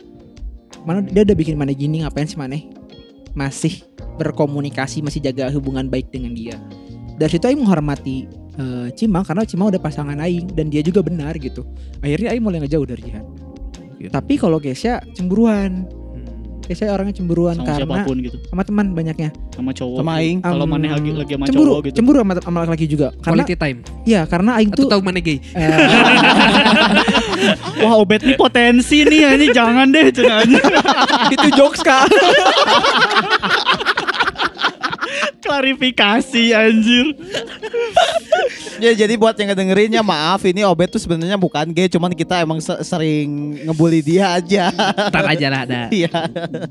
Mana dia udah bikin Maneh gini ngapain sih Maneh masih berkomunikasi masih jaga hubungan baik dengan dia. Dari situ Aing menghormati eh, Cima karena Cima udah pasangan Aing dan dia juga benar gitu. Akhirnya Aing mulai ngejauh dari Jihan. Gitu. Tapi kalau Kesha cemburuan. Hmm. Kesha orangnya cemburuan sama karena siapa pun gitu. sama teman banyaknya. Sama cowok. Sama gitu. aing. Kalau Em, mana lagi lagi sama cemburu, cowok gitu. cemburu sama, sama laki-laki juga. Karena Quality time. iya karena Aing tuh tahu mana gay? eh, Wah, Obet nih potensi nih ya, ini jangan deh cenah. itu jokes kak. Klarifikasi anjir. Ya jadi buat yang ngedengerin ya maaf ini Obet tuh sebenarnya bukan gay cuman kita emang se- sering ngebully dia aja. Ntar aja lah ada. Iya.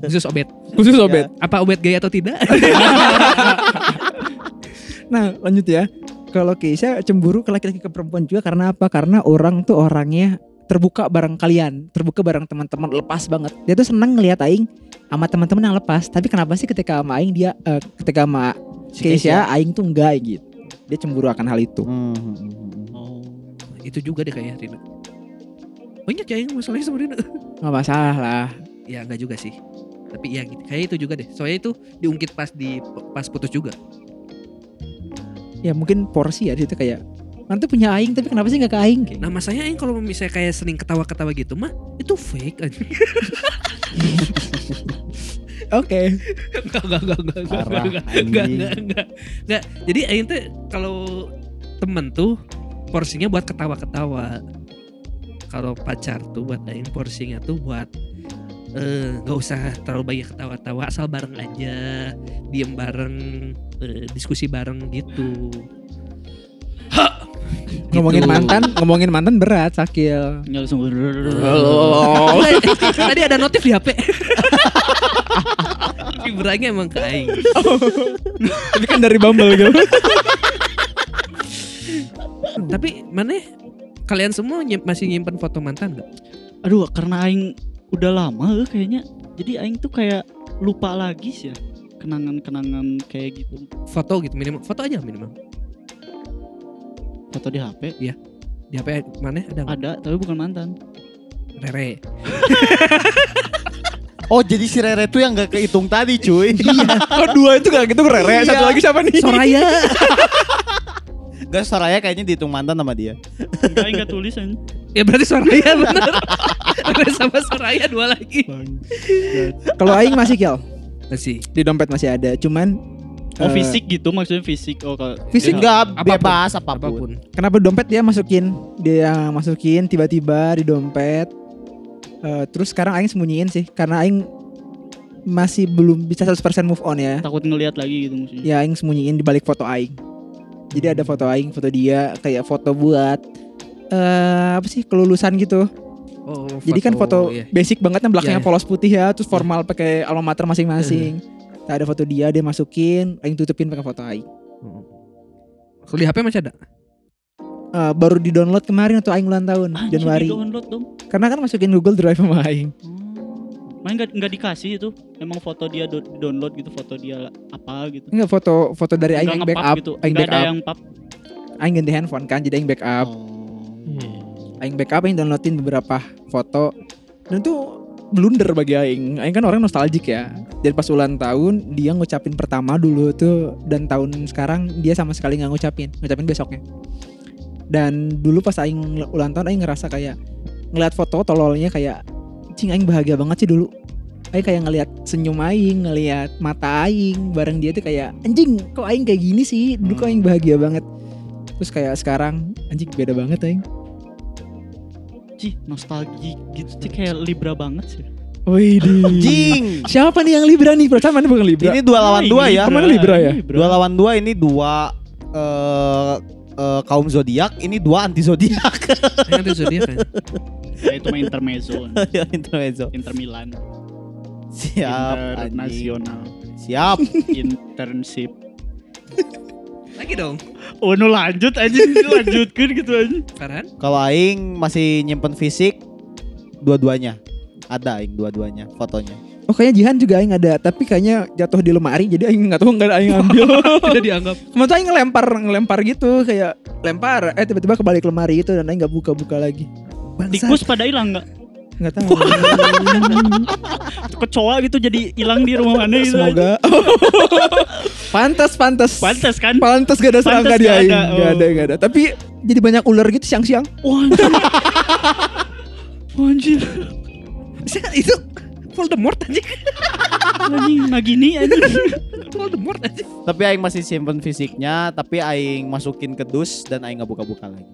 Khusus obet. Khusus obet. Apa obet gay atau tidak? Nah lanjut ya Kalau Keisha cemburu ke laki-laki ke perempuan juga karena apa? Karena orang tuh orangnya terbuka bareng kalian Terbuka bareng teman-teman lepas banget Dia tuh seneng ngeliat Aing sama teman-teman yang lepas Tapi kenapa sih ketika sama Aing dia eh, Ketika sama Si Keisha Aing tuh enggak gitu Dia cemburu akan hal itu Hmm, hmm, hmm. Oh. itu juga deh kayaknya Rina. Banyak ya yang masalahnya sama Rina. Gak masalah lah Ya enggak juga sih. Tapi ya gitu. Kayak itu juga deh. Soalnya itu diungkit pas di pas putus juga. Ya mungkin porsi ya di situ kayak Nanti punya Aing tapi kenapa sih gak ke Aing? Kayak Nah masanya Aing kalau misalnya kayak sering ketawa-ketawa gitu mah itu fake aja. Oke Enggak enggak enggak enggak enggak enggak enggak enggak enggak enggak. Jadi Aing tuh kalau temen tuh porsinya buat ketawa-ketawa. Kalau pacar tuh buat aing porsinya tuh buat eh, nggak usah terlalu banyak ketawa-tawa asal bareng aja diem bareng eh, diskusi bareng gitu Ngomongin Gitu. mantan, ngomongin mantan berat Sakil. Nggak langsung tadi ada notif di HP vibranya emang ke aing Tapi kan dari Bumble gitu. tapi mana kalian semua nyim- masih nyimpen foto mantan gak? Aduh, karena aing udah lama eh, kayaknya. Jadi aing tuh kayak lupa lagi sih ya kenangan-kenangan kayak gitu. foto gitu minimal foto aja minimal Foto di HP di HP mana ada nggak? ada, tapi bukan mantan. Rere Oh jadi si Rere tuh yang gak kehitung tadi cuy. Oh dua itu gak gitu Rere. Satu Iya. lagi siapa nih? Soraya Gak Soraya kayaknya dihitung mantan sama dia. Enggak, aing nggak tulis aja. ya berarti Soraya bener Rere sama Soraya dua lagi Kalau Aing masih Kiel. masih Di dompet masih ada. Cuman Oh eh, fisik gitu maksudnya fisik. Oh kalau Fisik Enggak Apa pun. bebas apa pun. apa pun Kenapa dompet dia masukin? Dia masukin tiba-tiba di dompet. Eh, terus sekarang Aing sembunyiin sih karena Aing masih belum bisa 100% move on ya. takut ngelihat lagi gitu maksudnya. Ya Aing sembunyiin di balik foto Aing. Jadi ada foto Aing, foto dia kayak foto buat eh apa sih kelulusan gitu. oh, Jadi kan foto iya. basic banget yang belakangnya Iya, iya. polos putih ya, terus formal pakai alma mater masing-masing. Nah, ada foto dia, dia masukin, Aing tutupin pakai foto Aing. kalau di HP masih ada Eh, baru di download kemarin atau Aing ulang tahun Anjir, Januari. download dong. Karena kan masukin Google Drive sama Aing. Main nggak nggak dikasih itu. Emang foto dia do- download gitu, foto dia apa gitu. Enggak foto foto dari Aing nge-pub backup, gitu. Aing Nggak ada backup. yang pub. Aing ganti handphone kan, jadi Aing backup. Aing backup, Aing downloadin beberapa foto. Dan tuh blunder bagi Aing. Aing kan orang nostalgic ya. Jadi pas ulang tahun dia ngucapin pertama dulu tuh dan tahun sekarang dia sama sekali nggak ngucapin, ngucapin besoknya. Dan dulu pas Aing ulang tahun Aing ngerasa kayak ngeliat foto tololnya kayak cing Aing bahagia banget sih dulu. Aing kayak ngeliat senyum Aing, ngeliat mata Aing bareng dia tuh kayak anjing kok Aing kayak gini sih. Dulu kok Aing bahagia banget. Terus kayak sekarang anjing beda banget Aing. Cih, nostalgia gitu sih kayak Libra banget sih. Wih Jing. Siapa nih yang Libra nih? Pertama nih bukan Libra. Ini dua lawan dua ini ya. Ke mana Libra ya? Dua lawan dua ini dua eh eh, kaum zodiak, ini dua anti zodiak. yang ada zodiak kan Ya, itu mah intermezzo. Intermezzo. Inter Milan. Siap. Internasional. Siap. Internship. lagi dong Oh, no lanjut aja lanjutkan gitu aja. Farhan Kalau aing masih nyimpen fisik dua-duanya. Ada aing dua-duanya fotonya. Oh kayaknya Jihan juga Aing ada Tapi kayaknya jatuh di lemari Jadi Aing gak tahu gak ada Aing ambil tidak dianggap Kemarin tuh Aing ngelempar Ngelempar gitu Kayak lempar Eh tiba-tiba kebalik lemari itu Dan Aing gak buka-buka lagi Tikus pada hilang nggak? Gak tahu Kecoa gitu jadi hilang di rumah mana gitu. Semoga Pantas Pantas Pantes kan? Pantas gak ada serangga Pantas di gak Aing ada, Gak oh. ada gak ada Tapi jadi banyak ular gitu siang-siang Wah, anjir. Wah, anjir. itu Voldemort aja Anjing, Nagini anjing. Voldemort aja Tapi aing masih simpen fisiknya, tapi aing masukin ke dus dan aing nggak buka-buka lagi.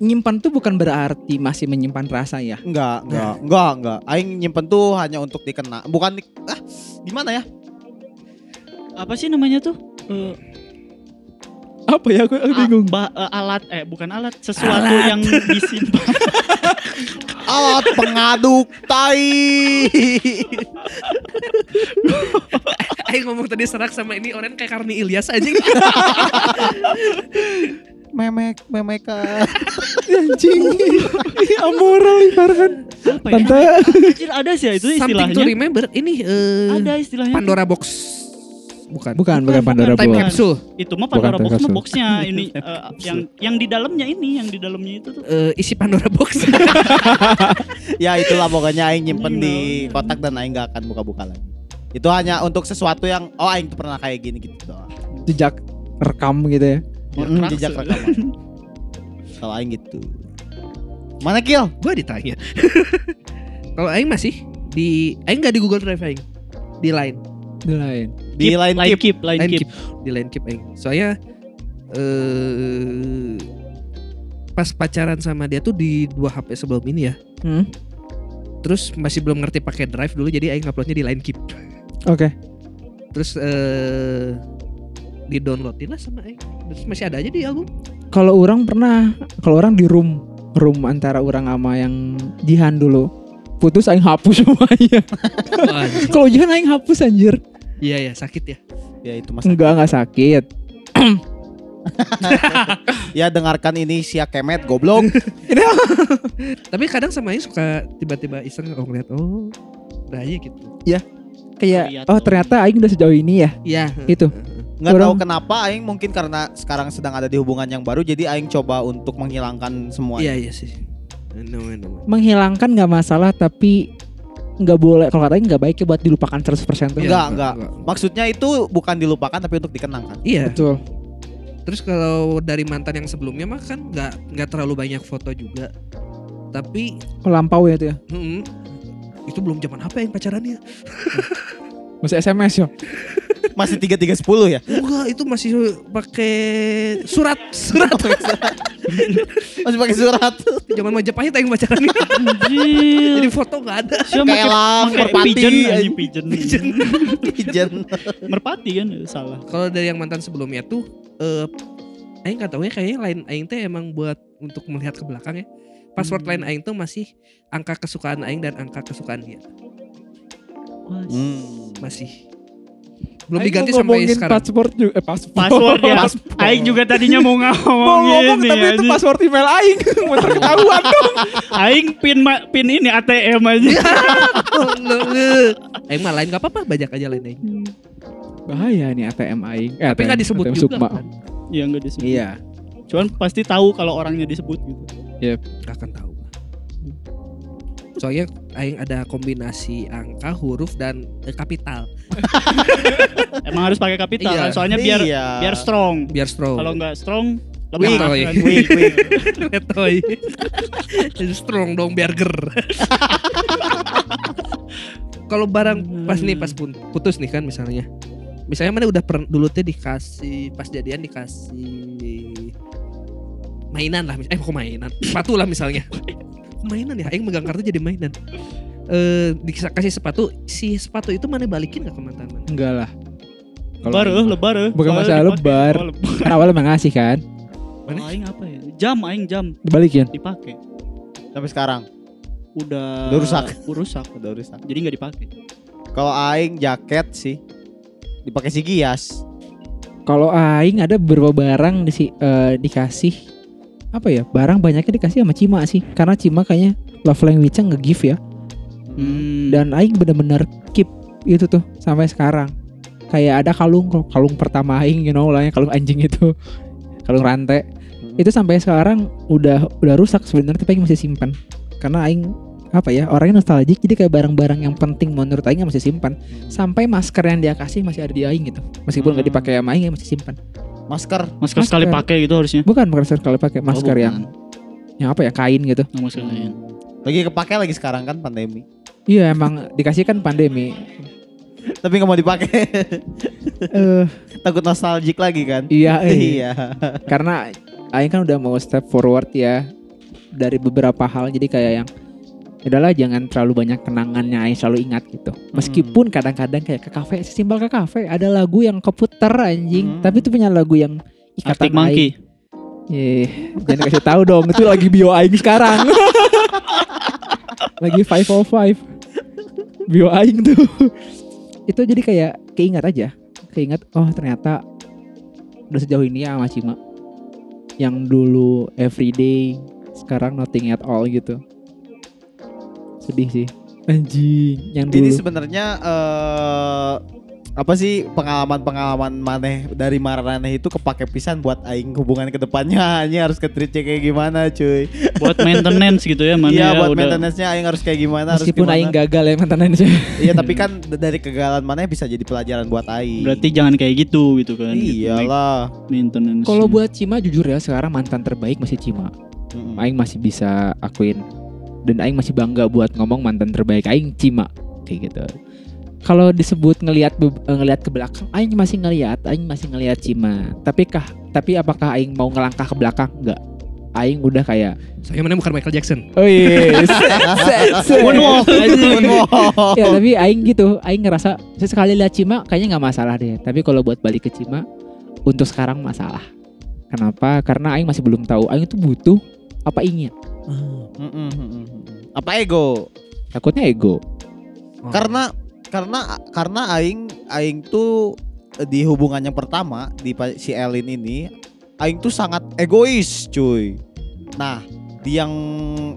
Nyimpan tuh bukan berarti Masih menyimpan rasa ya Enggak, enggak, enggak, enggak. Aing nyimpen tuh hanya untuk dikena. Bukan di, ah, gimana ya? Apa sih namanya tuh? Eh, Apa ya aku, aku bingung ba- eh, alat eh bukan alat, sesuatu yang disimpan. Alat pengaduk tai. Aing ngomong tadi serak sama ini orang kayak Karni Ilyas aja Memek, memekan. Anjing Amoral Farhan Apa ya? Tante Anjir, ada sih ya itu Something to istilahnya. remember Ini eh, Ada istilahnya. Pandora Box Bukan Bukan, bukan Bukan, Pandora Time bukan. Box. capsule Itu mah Pandora Bukan box mah boxnya ini eh, yang yang di dalamnya ini, yang di dalamnya itu tuh. Eh, Isi Pandora Box ya itulah pokoknya aing nyimpen di kotak dan aing gak akan buka-buka lagi. Itu hanya untuk sesuatu yang oh aing tuh pernah kayak gini gitu doang. Jejak rekam gitu ya Mm, jejak rekaman. Kalau aing gitu. Mana kill? Gue ditanya Kalau Aing masih Di Aing gak di Google Drive Aing Di Line Di lain Di line line keep. keep, line Line keep. keep Di Line keep Aing Soalnya eh pas pacaran sama dia tuh di dua HP sebelum ini ya. Hmm. Terus masih belum ngerti pakai Drive dulu jadi aing uploadnya di Line Keep. Oke. Terus eh di downloadin lah sama aing. Terus masih ada aja di album. Kalau orang pernah, kalau orang di room room antara orang sama yang Jihan dulu putus aing hapus semuanya. Kalau Jihan aing hapus anjir. Iya ya sakit ya. Ya itu masa. Enggak enggak sakit. Ya dengarkan ini Sia Kemet goblok. Tapi kadang sama aing suka tiba-tiba iseng oh ngeliat oh udah aja gitu. Kayak Lihat oh ternyata aing udah sejauh ini ya. Iya. Itu. Nggak tahu Orang- kenapa aing mungkin karena sekarang sedang ada di hubungan yang baru jadi aing coba untuk menghilangkan semua. Iya iya sih. No, no, no. Menghilangkan nggak masalah tapi nggak boleh kalau katanya nggak baik ya buat dilupakan 100% tuh. Iya, Enggak, enggak. Maksudnya itu bukan dilupakan tapi untuk dikenangkan. Iya. Betul. Terus kalau dari mantan yang sebelumnya mah kan nggak nggak terlalu banyak foto juga. Tapi Melampau ya itu ya. mm, itu belum zaman HP yang pacarannya. Masih SMS ya. Masih 3310 ya? Enggak, itu masih pakai surat, surat. Masih pakai surat. zaman Majapahit yang. Anjir. Jadi foto nggak ada. Pakai merpati, pigeon anjing pigeon. Pigeon. Pigeon. Merpati kan salah. Kalau dari yang mantan sebelumnya tuh eh aing nggak tahu ya kayaknya lain aing teh emang buat untuk melihat ke belakang ya. Password lain aing tuh masih angka kesukaan aing dan angka kesukaan dia. Hmm. Masih. Belum Aing diganti sampai ngomongin sekarang. Password juga, eh, password. Password ya. Aing juga tadinya mau Mau ngomong ngomong ini. tapi itu anjing. password email aing. Mau ketahuan dong. Aing pin ma- pin ini ATM aja. Aing mah lain gak apa-apa, bajak aja lain aing. Bahaya nih ATM aing. Eh, Tapi ATM, nggak disebut ATM juga. Sukma. Kan? Iya enggak disebut. Iya. Cuman pasti tahu kalau orangnya disebut gitu. Gak akan tahu. Soalnya aing ada kombinasi angka, huruf dan eh, kapital Emang harus pakai kapital Iya. kan? Soalnya biar Iya. biar strong. biar strong. Kalau nggak strong Weak. lemah. Kan. Letoy. Strong dong biar ger. Kalau barang pas nih pas pun putus nih kan misalnya. Misalnya mana udah pernah dulu teh dikasih pas jadian dikasih mainan lah, mis- eh kok mainan, sepatu lah misalnya. Mainan ya, Aing megang kartu jadi mainan. Eh dikasih sepatu, si sepatu itu mana balikin gak ke mantan mana? Enggak lah. Lebar eh, lebar eh. Bukan Soalnya masalah lebar. Oh, lebar. Kan awalnya emang ngasih kan. Mana? Oh, aing apa ya? Jam aing jam Dibalikin. dipakai. Sampai sekarang Udah Udah rusak. Udah rusak. udah rusak. Jadi nggak dipakai. Kalau aing jaket sih dipakai si Gias. Kalau aing ada beberapa barang di eh, dikasih apa ya? Barang banyaknya dikasih sama Cima sih. Karena Cima kayaknya love language-nya nge-give ya. Hmm. Dan aing bener-bener keep itu tuh sampai sekarang. Kayak ada kalung kalung pertama aing you know lah yang kalung anjing itu. Kalung rantai. Hmm. Itu sampai sekarang udah udah rusak sebenarnya tapi aing masih simpan. Karena aing apa ya orangnya nostalgic jadi kayak barang-barang yang penting menurut aing masih simpan sampai masker yang dia kasih masih ada di aing gitu meskipun nggak Hmm. dipakai sama aing aing masih simpan Masker. masker sekali pakai gitu harusnya. bukan masker kalau pakai masker Oh, yang bukan. yang apa ya kain gitu Oh, masker lain. Lagi kepake lagi sekarang kan pandemi. iya emang dikasih kan pandemi Tapi nggak mau dipakai. eh Takut nostalgic lagi kan? iya eh. Iya. karena aing kan udah mau step forward ya dari beberapa hal jadi kayak yang udahlah jangan terlalu banyak kenangannya aing selalu ingat gitu. Meskipun kadang-kadang kayak ke kafe simpel ke kafe ada lagu yang keputer anjing. Hmm. tapi itu punya lagu yang ikatan Arctic Monkey. Eh, jangan kasih tahu dong itu lagi bio aing sekarang. Lagi 505 bio aing tuh. Itu jadi kayak keingat aja. Keingat oh ternyata udah sejauh ini ya sama Cima. Yang dulu everyday sekarang nothing at all gitu sedih sih anjing yang Ini dulu sebenarnya eh apa sih pengalaman-pengalaman maneh dari Maraneh itu kepake pisan buat aing hubungan ke depannya hanya harus ke kayak gimana cuy. Buat maintenance gitu ya mana Iya ya buat udah. maintenance-nya aing harus kayak gimana harus meskipun gimana. aing gagal ya sih Iya tapi kan dari kegagalan maneh bisa jadi pelajaran buat aing. Berarti jangan kayak gitu gitu kan. gitu. iyalah. Maintenance. kalau buat Cima jujur ya sekarang mantan terbaik masih Cima. Aing masih bisa akuin dan Aing masih bangga buat ngomong mantan terbaik Aing Cima kayak gitu kalau disebut ngelihat eh, ngelihat ke belakang Aing masih ngelihat Aing masih ngelihat Cima tapi kah tapi apakah aing mau ngelangkah ke belakang? Enggak. Aing udah kayak Soalnya mana bukan Michael Jackson. Oh iya. Moonwalk Moonwalk. ya tapi aing gitu, aing ngerasa sesekali lihat Cima kayaknya nggak masalah deh. Tapi kalau buat balik ke Cima untuk sekarang masalah. Kenapa? Karena aing masih belum tahu aing itu butuh apa ingin. Mm-mm, mm-mm. Apa ego? Takutnya ego. Oh. Karena karena karena aing aing tuh di hubungan yang pertama di si Elin ini aing tuh sangat egois, cuy. Nah, di yang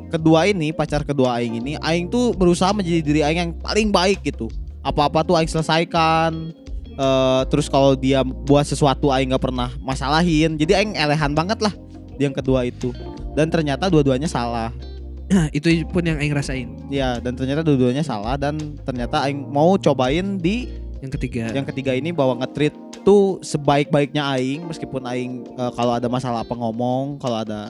kedua ini pacar kedua aing ini aing tuh berusaha menjadi diri aing yang paling baik gitu. Apa-apa tuh aing selesaikan. Eh, terus kalau dia buat sesuatu aing nggak pernah masalahin. Jadi aing elehan banget lah di yang kedua itu. Dan ternyata dua-duanya salah. Nah, itu pun yang aing rasain. Ya, dan ternyata dua-duanya salah dan ternyata aing mau cobain di Yang ketiga. yang ketiga ini bahwa nge-treat tuh sebaik-baiknya aing meskipun aing eh, kalau ada masalah apa ngomong, kalau ada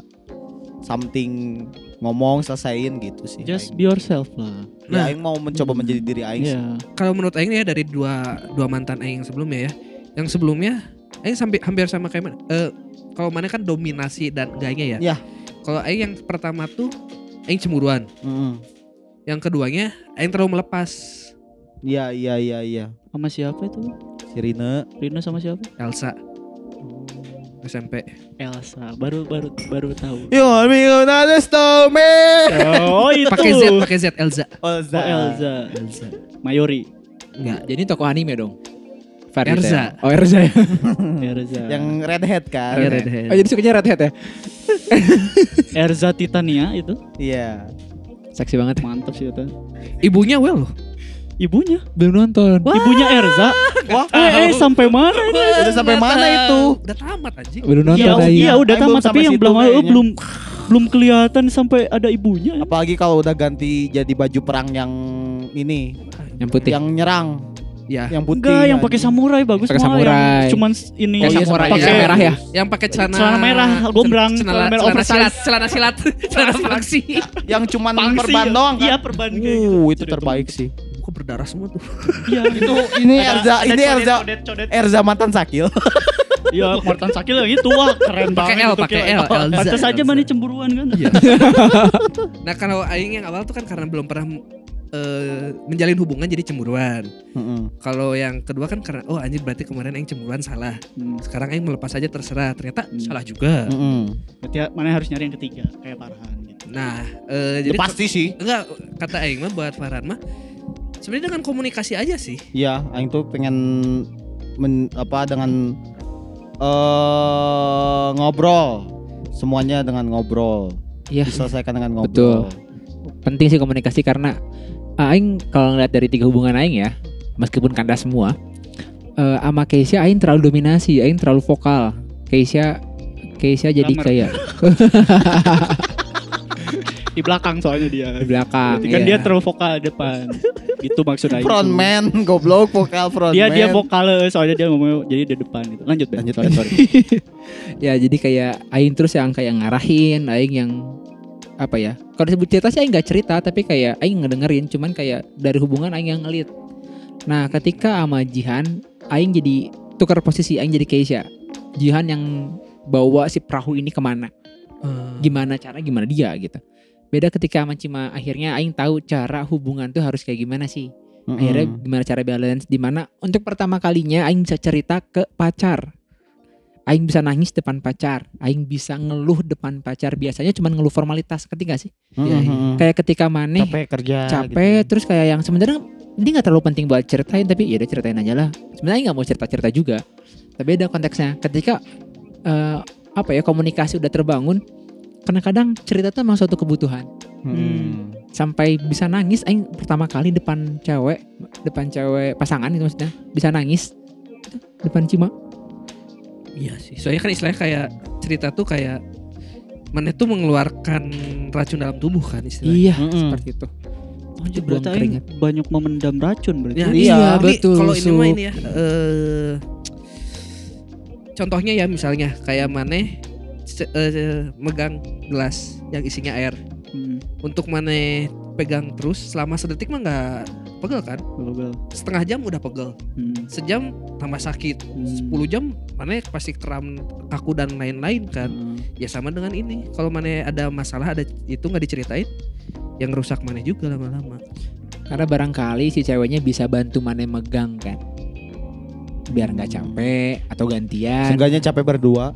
something ngomong selesaiin gitu sih. Just aing. be yourself lah. Ya, Nah. aing mau mencoba Hmm. menjadi diri aing. sih. Iya. kalau menurut Aing ya dari dua dua mantan Aing yang sebelumnya ya, yang sebelumnya Aing sampai hampir sama kayak mana? Eh, kalau mana kan dominasi dan gayanya ya. Ya. Kalau Aing yang pertama tuh Aing cemburuan. Mm-mm. Yang keduanya Aing terlalu melepas. Iya, iya, iya, iya. Sama siapa itu? Si Rina. Rina sama siapa? Elsa SMP. Elsa. Baru baru baru tahu. You want me to stop me? Oh itu. Pakai Z, pakai Z Elza. Oh, Oh, Elza. Elza. Mayori. Enggak, jadi tokoh anime dong. Fahri Erza. Teh. Oh Erza ya. Erza. Yang redhead kan? Iya, Redhead. Oh jadi sukanya Redhead ya? Erza Titania itu. Iya. Seksi banget. Mantap sih itu. Ibunya well loh. Ibunya. Belum nonton. Ibunya Erza. Wah, Eh, eh sampai mana ini? Udah sampai mana itu? Udah tamat anjing. Belum nonton Iya, Aing. iya udah Aing tamat belum tapi sampai yang belum kayaknya. belum belum kelihatan sampai ada ibunya. Apalagi kalau udah ganti jadi baju perang yang ini, Yang putih. yang nyerang, Ya. yang putih. Enggak, yang pakai samurai bagus Pakai malah, samurai. yang Cuman ini Oh iya, samurai, pakai iya. merah ya. Yang pakai celana Celana merah, gombrang, celana, celana merah celana oversize. silat, celana silat, celana faksi. yang cuman Pangsi perban doang kan? Iya, perban kayak gitu. Uh, itu terbaik sih. Kok berdarah semua tuh. Iya. Itu ini Ada- Erza, ada ini codet, Erza, codet, codet. Erza mantan Sakil. Iya, Martin Sakil lagi tua, wah keren Pakai banget. L, itu, pakai. L, Elza, Pantes aja Elza. mana cemburuan kan. Nah kalau Aing yang awal tuh kan karena belum pernah eh, menjalin hubungan jadi cemburuan. Kalau yang kedua kan karena oh anjir berarti kemarin Aing cemburuan salah. Hmm. Sekarang Aing melepas aja terserah. Ternyata Hmm. salah juga. Berarti ya, mana harus nyari yang ketiga kayak Farhan gitu. Nah eh, Ya, jadi pasti sih. enggak kata Aing mah buat Farhan mah sebenarnya dengan komunikasi aja sih. Iya, aing tuh pengen men, apa dengan eh ngobrol. Semuanya dengan ngobrol. Iya. Diselesaikan dengan ngobrol. Penting sih komunikasi karena Aing kalau ngeliat dari tiga hubungan Aing ya, meskipun kandas semua, eh sama Keisha Aing terlalu dominasi, Aing terlalu vokal. Keisha Keisha jadi Drummer. kayak Di belakang soalnya dia. di belakang. Berarti kan iya. dia terlalu vokal depan. gitu maksudnya. Frontman, goblok vokal frontman. Dia dia vokal soalnya dia ngomong jadi dia depan gitu. Lanjut. Lanjut, sorry. ya jadi kayak Aing terus yang kayak ngarahin, Aing yang apa ya? Kalau disebut cerita sih Aing nggak cerita, tapi kayak Aing ngedengerin, cuman kayak dari hubungan Aing yang ngelit. Nah, ketika sama Jihan, Aing jadi tukar posisi, Aing jadi Keisha. Jihan yang bawa si perahu ini ke mana? Gimana cara, gimana dia gitu. Beda ketika sama Cima, akhirnya Aing tahu cara hubungan tuh harus kayak gimana sih. Akhirnya gimana cara balance di mana untuk pertama kalinya Aing bisa cerita ke pacar Aing bisa nangis depan pacar Aing bisa ngeluh depan pacar. Biasanya cuma ngeluh formalitas Ketika sih? Mm-mm. Kayak ketika maneh capek kerja capek gitu. Terus kayak yang sebenarnya Ini gak terlalu penting buat ceritain Tapi ya udah ceritain aja lah. Sebenarnya Aing gak mau cerita-cerita juga Tapi beda konteksnya. Ketika eh, Apa ya komunikasi udah terbangun Karena kadang cerita tuh emang suatu kebutuhan. Mm. sampai bisa nangis aing pertama kali depan cewek depan cewek pasangan itu maksudnya bisa nangis depan Cima Iya sih. Soalnya kan istilahnya kayak cerita tuh kayak mana tuh mengeluarkan racun dalam tubuh kan istilahnya. iya Mm-mm. seperti itu Anjir, Buang berarti Aing keringat. banyak memendam racun berarti. Ya, Iya, iya, betul, Kalau ini mah ini ya. eh contohnya ya misalnya kayak maneh se- eh, megang gelas yang isinya air. Hmm. Untuk maneh pegang terus selama sedetik mah nggak pegel kan Pegel. setengah jam udah pegel Hmm. sejam tambah sakit Hmm. 10 jam mana pasti kram kaku dan lain-lain kan Hmm. ya sama dengan ini kalau mana ada masalah ada itu nggak diceritain yang rusak mana juga lama-lama Karena barangkali si ceweknya bisa bantu mana megang kan. Biar nggak capek atau gantian. Seenggaknya capek berdua.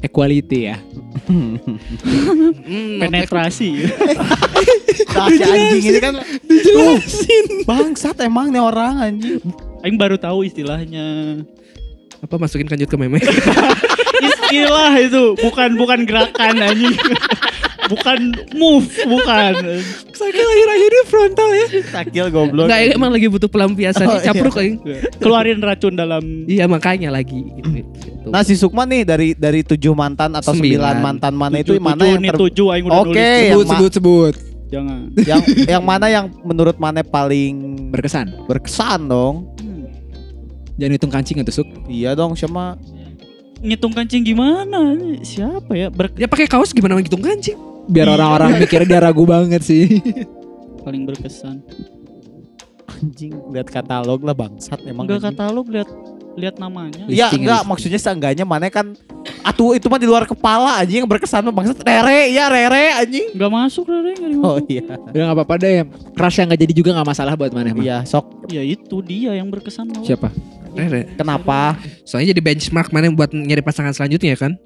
Equality ya. Hmm, Penetrasi. Nah, si anjing ini kan dijelasin. Bangsat emang nih orang anjing. Aing baru tahu istilahnya. apa masukin kanjut ke meme Istilah itu bukan bukan gerakan anjing. bukan move, bukan. sakit akhir-akhir ini frontal ya Takil goblok. nggak emang lagi butuh pelampiasan Oh, iya. capruk aing. Keluarin racun dalam iya makanya lagi gitu, gitu. Nah si Sukma nih dari dari tujuh mantan atau sembilan, Sembilan. mantan mana itu tujuh, mana tujuh yang ter- tujuh aing udah Oke, nulis. yang Sebut, sebut, sebut. Jangan. yang yang mana yang menurut mana paling Berkesan. berkesan dong? Jangan hitung kancing atau suk. Iya dong siapa? Ngitung kancing gimana? Siapa ya? Ber- ya pakai kaos gimana ngitung kancing Biar Iya. orang-orang mikirnya dia ragu banget sih. paling berkesan. Anjing lihat katalog lah bangsat emang. Enggak katalog lihat lihat namanya. Iya enggak listing. maksudnya seenggaknya mana kan Atuh itu mah di luar kepala anjing yang berkesan mah bangsat Rere ya Rere anjing. Enggak masuk Rere enggak Oh dimasuk. iya. Udah gak apa-apa deh. Crush yang gak jadi juga gak masalah buat mana mah. Iya sok Ya itu dia yang berkesan mah. Siapa? Rere. kenapa? soalnya jadi benchmark mana buat nyari pasangan selanjutnya kan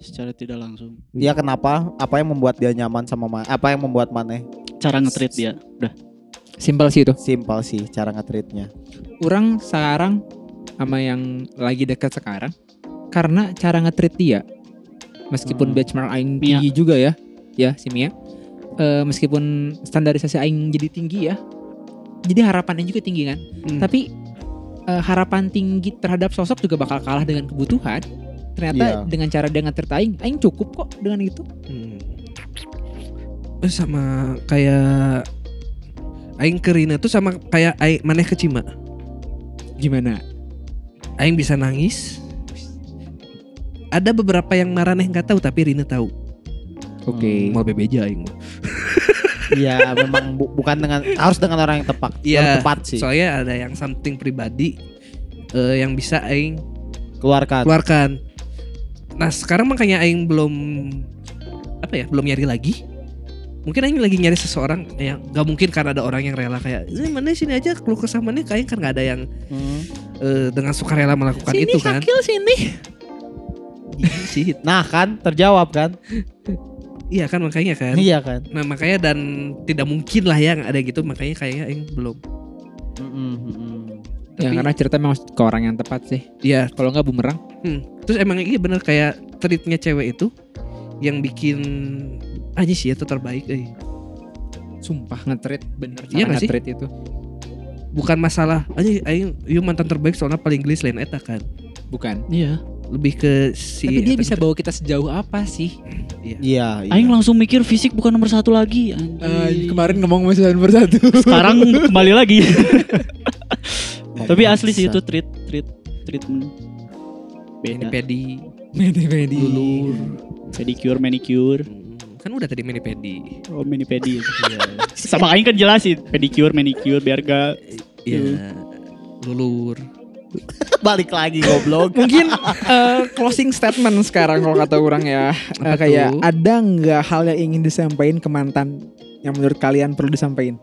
Secara tidak langsung. Iya kenapa? Apa yang membuat dia nyaman sama mana? Apa yang membuat mana? Cara nge-treat dia. Udah. Simpel sih itu. Simpel sih cara nge-treatnya. Orang sekarang sama yang lagi dekat sekarang karena cara nge-treat dia meskipun Hmm. benchmark aing Mia. tinggi juga ya ya si Mia Eh, meskipun standarisasi aing jadi tinggi ya jadi harapannya juga tinggi kan Hmm. tapi eh, harapan tinggi terhadap sosok juga bakal kalah dengan kebutuhan ternyata Iya. dengan cara dia nge-treat aing aing cukup kok dengan itu Hmm. Sama kayak Aing ke Rina tuh sama kayak Aing maneh ke Cima. gimana Aing bisa nangis. Ada beberapa yang Maraneh nggak tahu tapi Rina tahu. oke Mau bebeja Aing. Iya memang bu- bukan dengan harus dengan orang yang tepat. Iya, tepat sih. Soalnya ada yang something pribadi eh, yang bisa Aing Keluarkan. keluarkan. Nah sekarang makanya Aing belum apa ya belum nyari lagi. Mungkin Aing lagi nyari seseorang yang gak mungkin karena ada orang yang rela kayak eh, mana sini aja keluh kesah mana kayak kan nggak ada yang Hmm. eh, dengan sukarela melakukan sini itu kan. Sakil sini Iya sih. Nah kan terjawab kan? Iya kan makanya kan. Iya kan? Nah makanya dan tidak mungkin lah yang ada gitu makanya kayaknya Aing belum. Mm-mm. ya Tapi- karena cerita memang ke orang yang tepat sih Iya. kalau nggak bumerang Hmm. Terus emang iya bener kayak treatnya cewek itu yang bikin aja sih itu terbaik. Eh. sumpah nge-treat bener Iya nggak sih? itu Bukan masalah aja aing ieu mantan terbaik soalnya paling gelis lain eta kan. bukan Iya. Lebih ke si Tapi dia bisa bawa kita sejauh apa sih? Iya. Iya. iya. Aing langsung mikir fisik bukan nomor satu lagi. anjing. ngomong masih nomor satu. Sekarang kembali lagi. Tapi asli sih itu treat treat treatment. Beda. Pedi, Medi-medi. lulur. Pedicure, manicure. Kan udah tadi mini pedi. Oh, mani pedi. Sama aing kan jelasin pedicure, manicure biar gak Iya. Lulur. Balik lagi goblok. Mungkin eh, closing statement sekarang kalau kata orang ya. Apa kayak tuh? ada nggak hal yang ingin disampaikan ke mantan yang menurut kalian perlu disampaikan?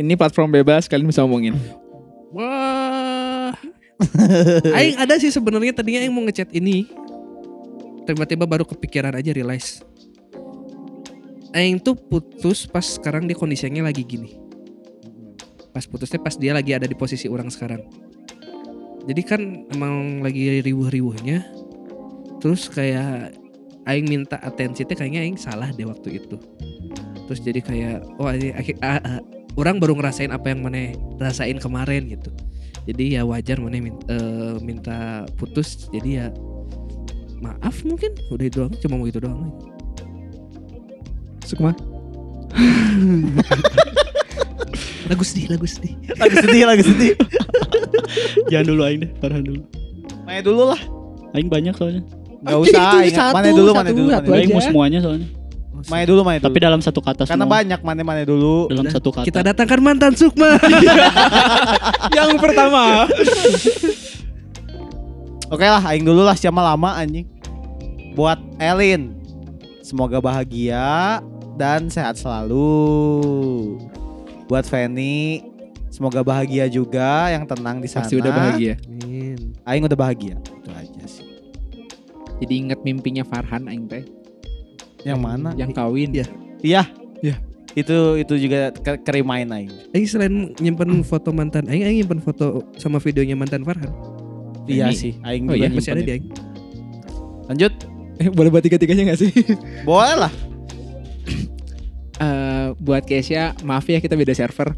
Ini platform bebas, kalian bisa ngomongin. Wah. Aing ada sih sebenarnya tadinya Aing mau ngechat ini. Tiba-tiba baru kepikiran aja realize. Aing tuh putus pas sekarang dia kondisinya lagi gini. Pas putusnya pas dia lagi ada di posisi orang sekarang. Jadi kan emang lagi riuh-riuhnya. Terus kayak Aing minta atensi teh kayaknya Aing salah deh waktu itu. Terus jadi kayak oh ini ah, ah, orang baru ngerasain apa yang mana rasain kemarin gitu jadi ya wajar mana min- eh, minta putus jadi ya maaf mungkin udah itu doang cuma mau gitu doang Sukma? lagu sedih lagu sedih lagi sedih, lagi sedih. Jangan dulu aing deh, Farhan dulu. Main dulu lah. Aing banyak soalnya. Enggak usah. Satu, Mana dulu, mana dulu. Aing mau semuanya soalnya. Mana dulu, mana dulu. Tapi dalam satu kata Karena semua. banyak mana-mana dulu. Dalam Udah, satu kata. Kita datangkan mantan Sukma. Yang pertama. Oke lah, aing dulu lah siapa lama anjing. Buat Elin, semoga bahagia dan sehat selalu. Buat Feni, semoga bahagia juga, yang tenang di sana. Pasti udah bahagia. Amin. Aing udah bahagia. Itu aja sih. Jadi inget mimpinya Farhan aing teh Yang mana? yang kawin. Iya. Iya. Iya. Itu itu juga ke kerimain aing. Aing selain nyimpen foto mantan Aing, Aing nyimpen foto sama videonya mantan Farhan. Iya Ini- sih, aing Oh juga iya, Masih ada di. Aing. Lanjut. Eh, boleh buat tiga-tiganya gak sih? Boleh lah. Eh, buat Kesia, maaf ya kita beda server.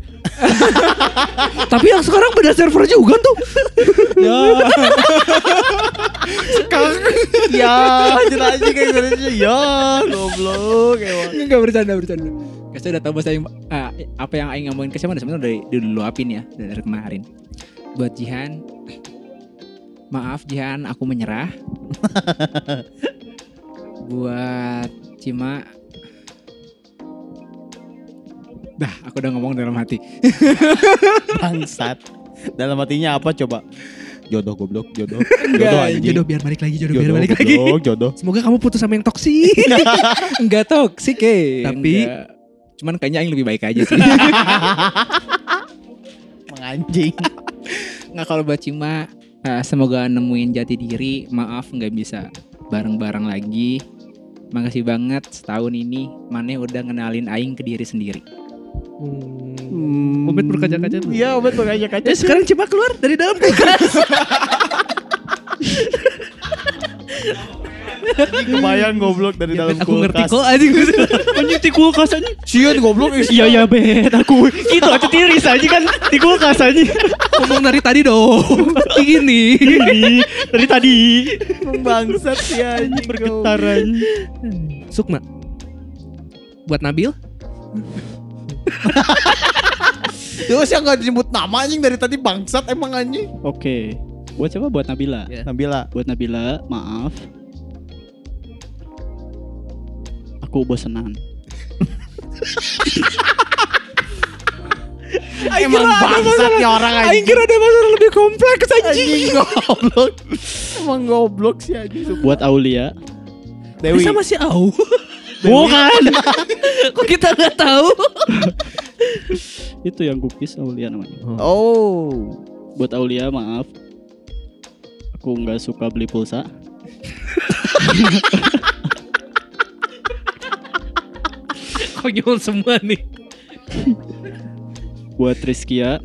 Tapi yang sekarang beda server juga tuh. ya. ya, cerita aja kayak Indonesia. Ya, goblok. Enggak bercanda bercanda. Kesia udah tahu bahasa yang ah, apa yang aing ngomongin Kesia udah sebenarnya udah diluapin ya dari kemarin. Buat Jihan, maaf Jihan, aku menyerah. buat Cima, dah aku udah ngomong dalam hati. Bangsat. Dalam hatinya apa coba? Jodoh goblok, jodoh. Enggak, jodoh anjing. Jodoh biar balik lagi, jodoh, biar Jodoh, balik lagi. goblok, jodoh. Semoga kamu putus sama yang toksik. Enggak toksik eh. Tapi- Enggak. cuman kayaknya aing lebih baik aja sih. Menganjing. Nggak kalau buat Cima, eh, semoga nemuin jati diri. Maaf nggak bisa bareng-bareng lagi. Makasih banget setahun ini Mane udah ngenalin Aing ke diri sendiri. Hmm. Obat berkaca-kaca. Iya, obat berkaca-kaca. Ya sekarang coba keluar dari dalam kulkas. Kebayang goblok dari dalam aku ngerti kulkas. kok anjing. Anjing di kulkas aja. Sian goblok. Iya ya bet aku gitu aja tiris aja kan di kulkas aja. Ngomong dari tadi dong. Ini. Ini dari tadi Bangsat sih anjing. bergetaran. Sukma. Buat Nabil. Terus yang gak disebut nama anjing dari tadi bangsat emang anjing. Oke. Buat siapa? Buat Nabila. Ya. Nabila. Buat Nabila, maaf. Aku bosenan. Emang bangsat ya orang anjing. kira ada masalah lebih kompleks Anjing goblok. Emang goblok sih anjing. Buat Aulia. Dewi. Bisa masih au. Bukan. Kok kita nggak tahu? Itu yang cookies Aulia namanya. Oh. Buat Aulia, maaf. Aku nggak suka beli pulsa. Konyol semua nih. Buat Rizkia.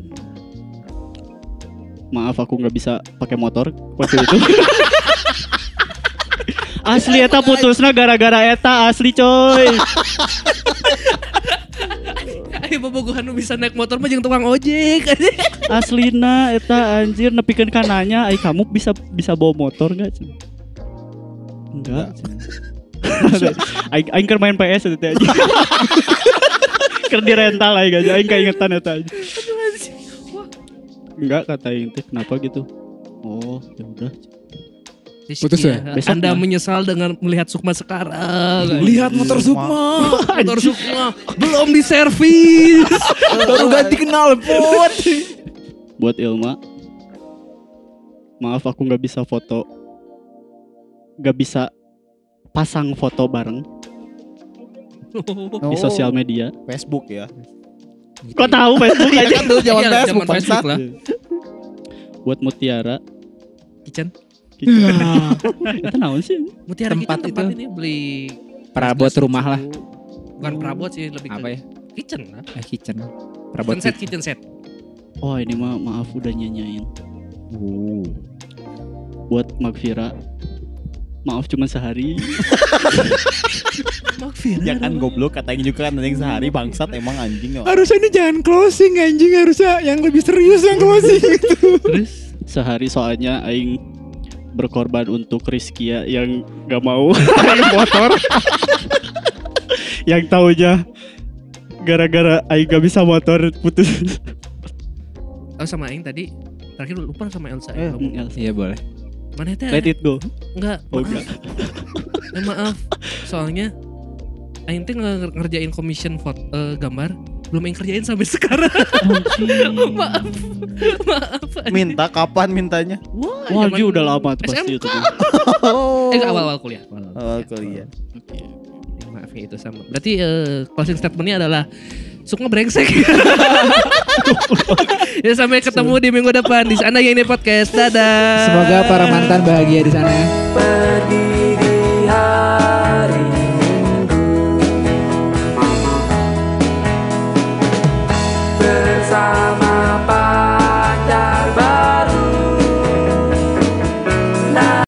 Maaf aku nggak bisa pakai motor waktu itu. Asli eta putusnya gara-gara eta asli coy. Ayo bobogohan nu bisa naik motor mah jeung tukang ojek. Aslina eta anjir nepikeun kananya ai kamu bisa bisa bawa motor enggak? Cen? Enggak. aing aing keur main PS itu teh aja. Keur di rental aing aja aing kaingetan eta aja. Enggak kata aing teh kenapa gitu. Oh, ya udah. Putus ya? Besok Anda mah. menyesal dengan melihat Sukma sekarang. Lihat motor Sukma. motor Sukma belum diservis. Baru ganti kenal pot. Buat Ilma. Maaf aku nggak bisa foto. Nggak bisa pasang foto bareng di sosial media. Oh, Facebook ya. Kok tahu Facebook Iya aja? kan dulu zaman Iya, Facebook. Facebook lah. Buat Mutiara. Kitchen. Itu naon sih? Mutiara Tempat tempat itu. ini beli Perabot rumah lah. Bukan perabot sih lebih Apa ke ya? kitchen lah. Eh, kitchen. Perabot Kitchen set, kitchen set. Oh ini mah maaf udah nyanyain. Oh. Buat Magvira. Maaf cuma sehari. Makfir. Ya kan goblok katanya juga kan anjing sehari bangsat emang anjing ya. Harusnya ini jangan closing anjing harusnya yang lebih serius yang closing Terus Sehari soalnya Aing berkorban untuk Rizkia yang gak mau naik motor. yang taunya gara-gara Aing gak bisa motor putus. oh sama Aing tadi terakhir lupa sama Elsa. Eh, ya, ngomong. Iya boleh. Mana teh? Let it go. Enggak. Oh, maaf. enggak. Eh, maaf. Soalnya Aing teh nge- ngerjain commission foto eh, gambar belum aing kerjain sampai sekarang. maaf. maaf. Minta kapan mintanya? Wah, Wah, udah lama tuh pasti itu. Oh. Eh awal-awal kuliah. Oh, kuliah. Oke. Maaf ya itu sama. Berarti eh, closing statementnya adalah suka brengsek. ya sampai ketemu di minggu depan di sana ya ini podcast. Dadah. Semoga para mantan bahagia di sana. pergi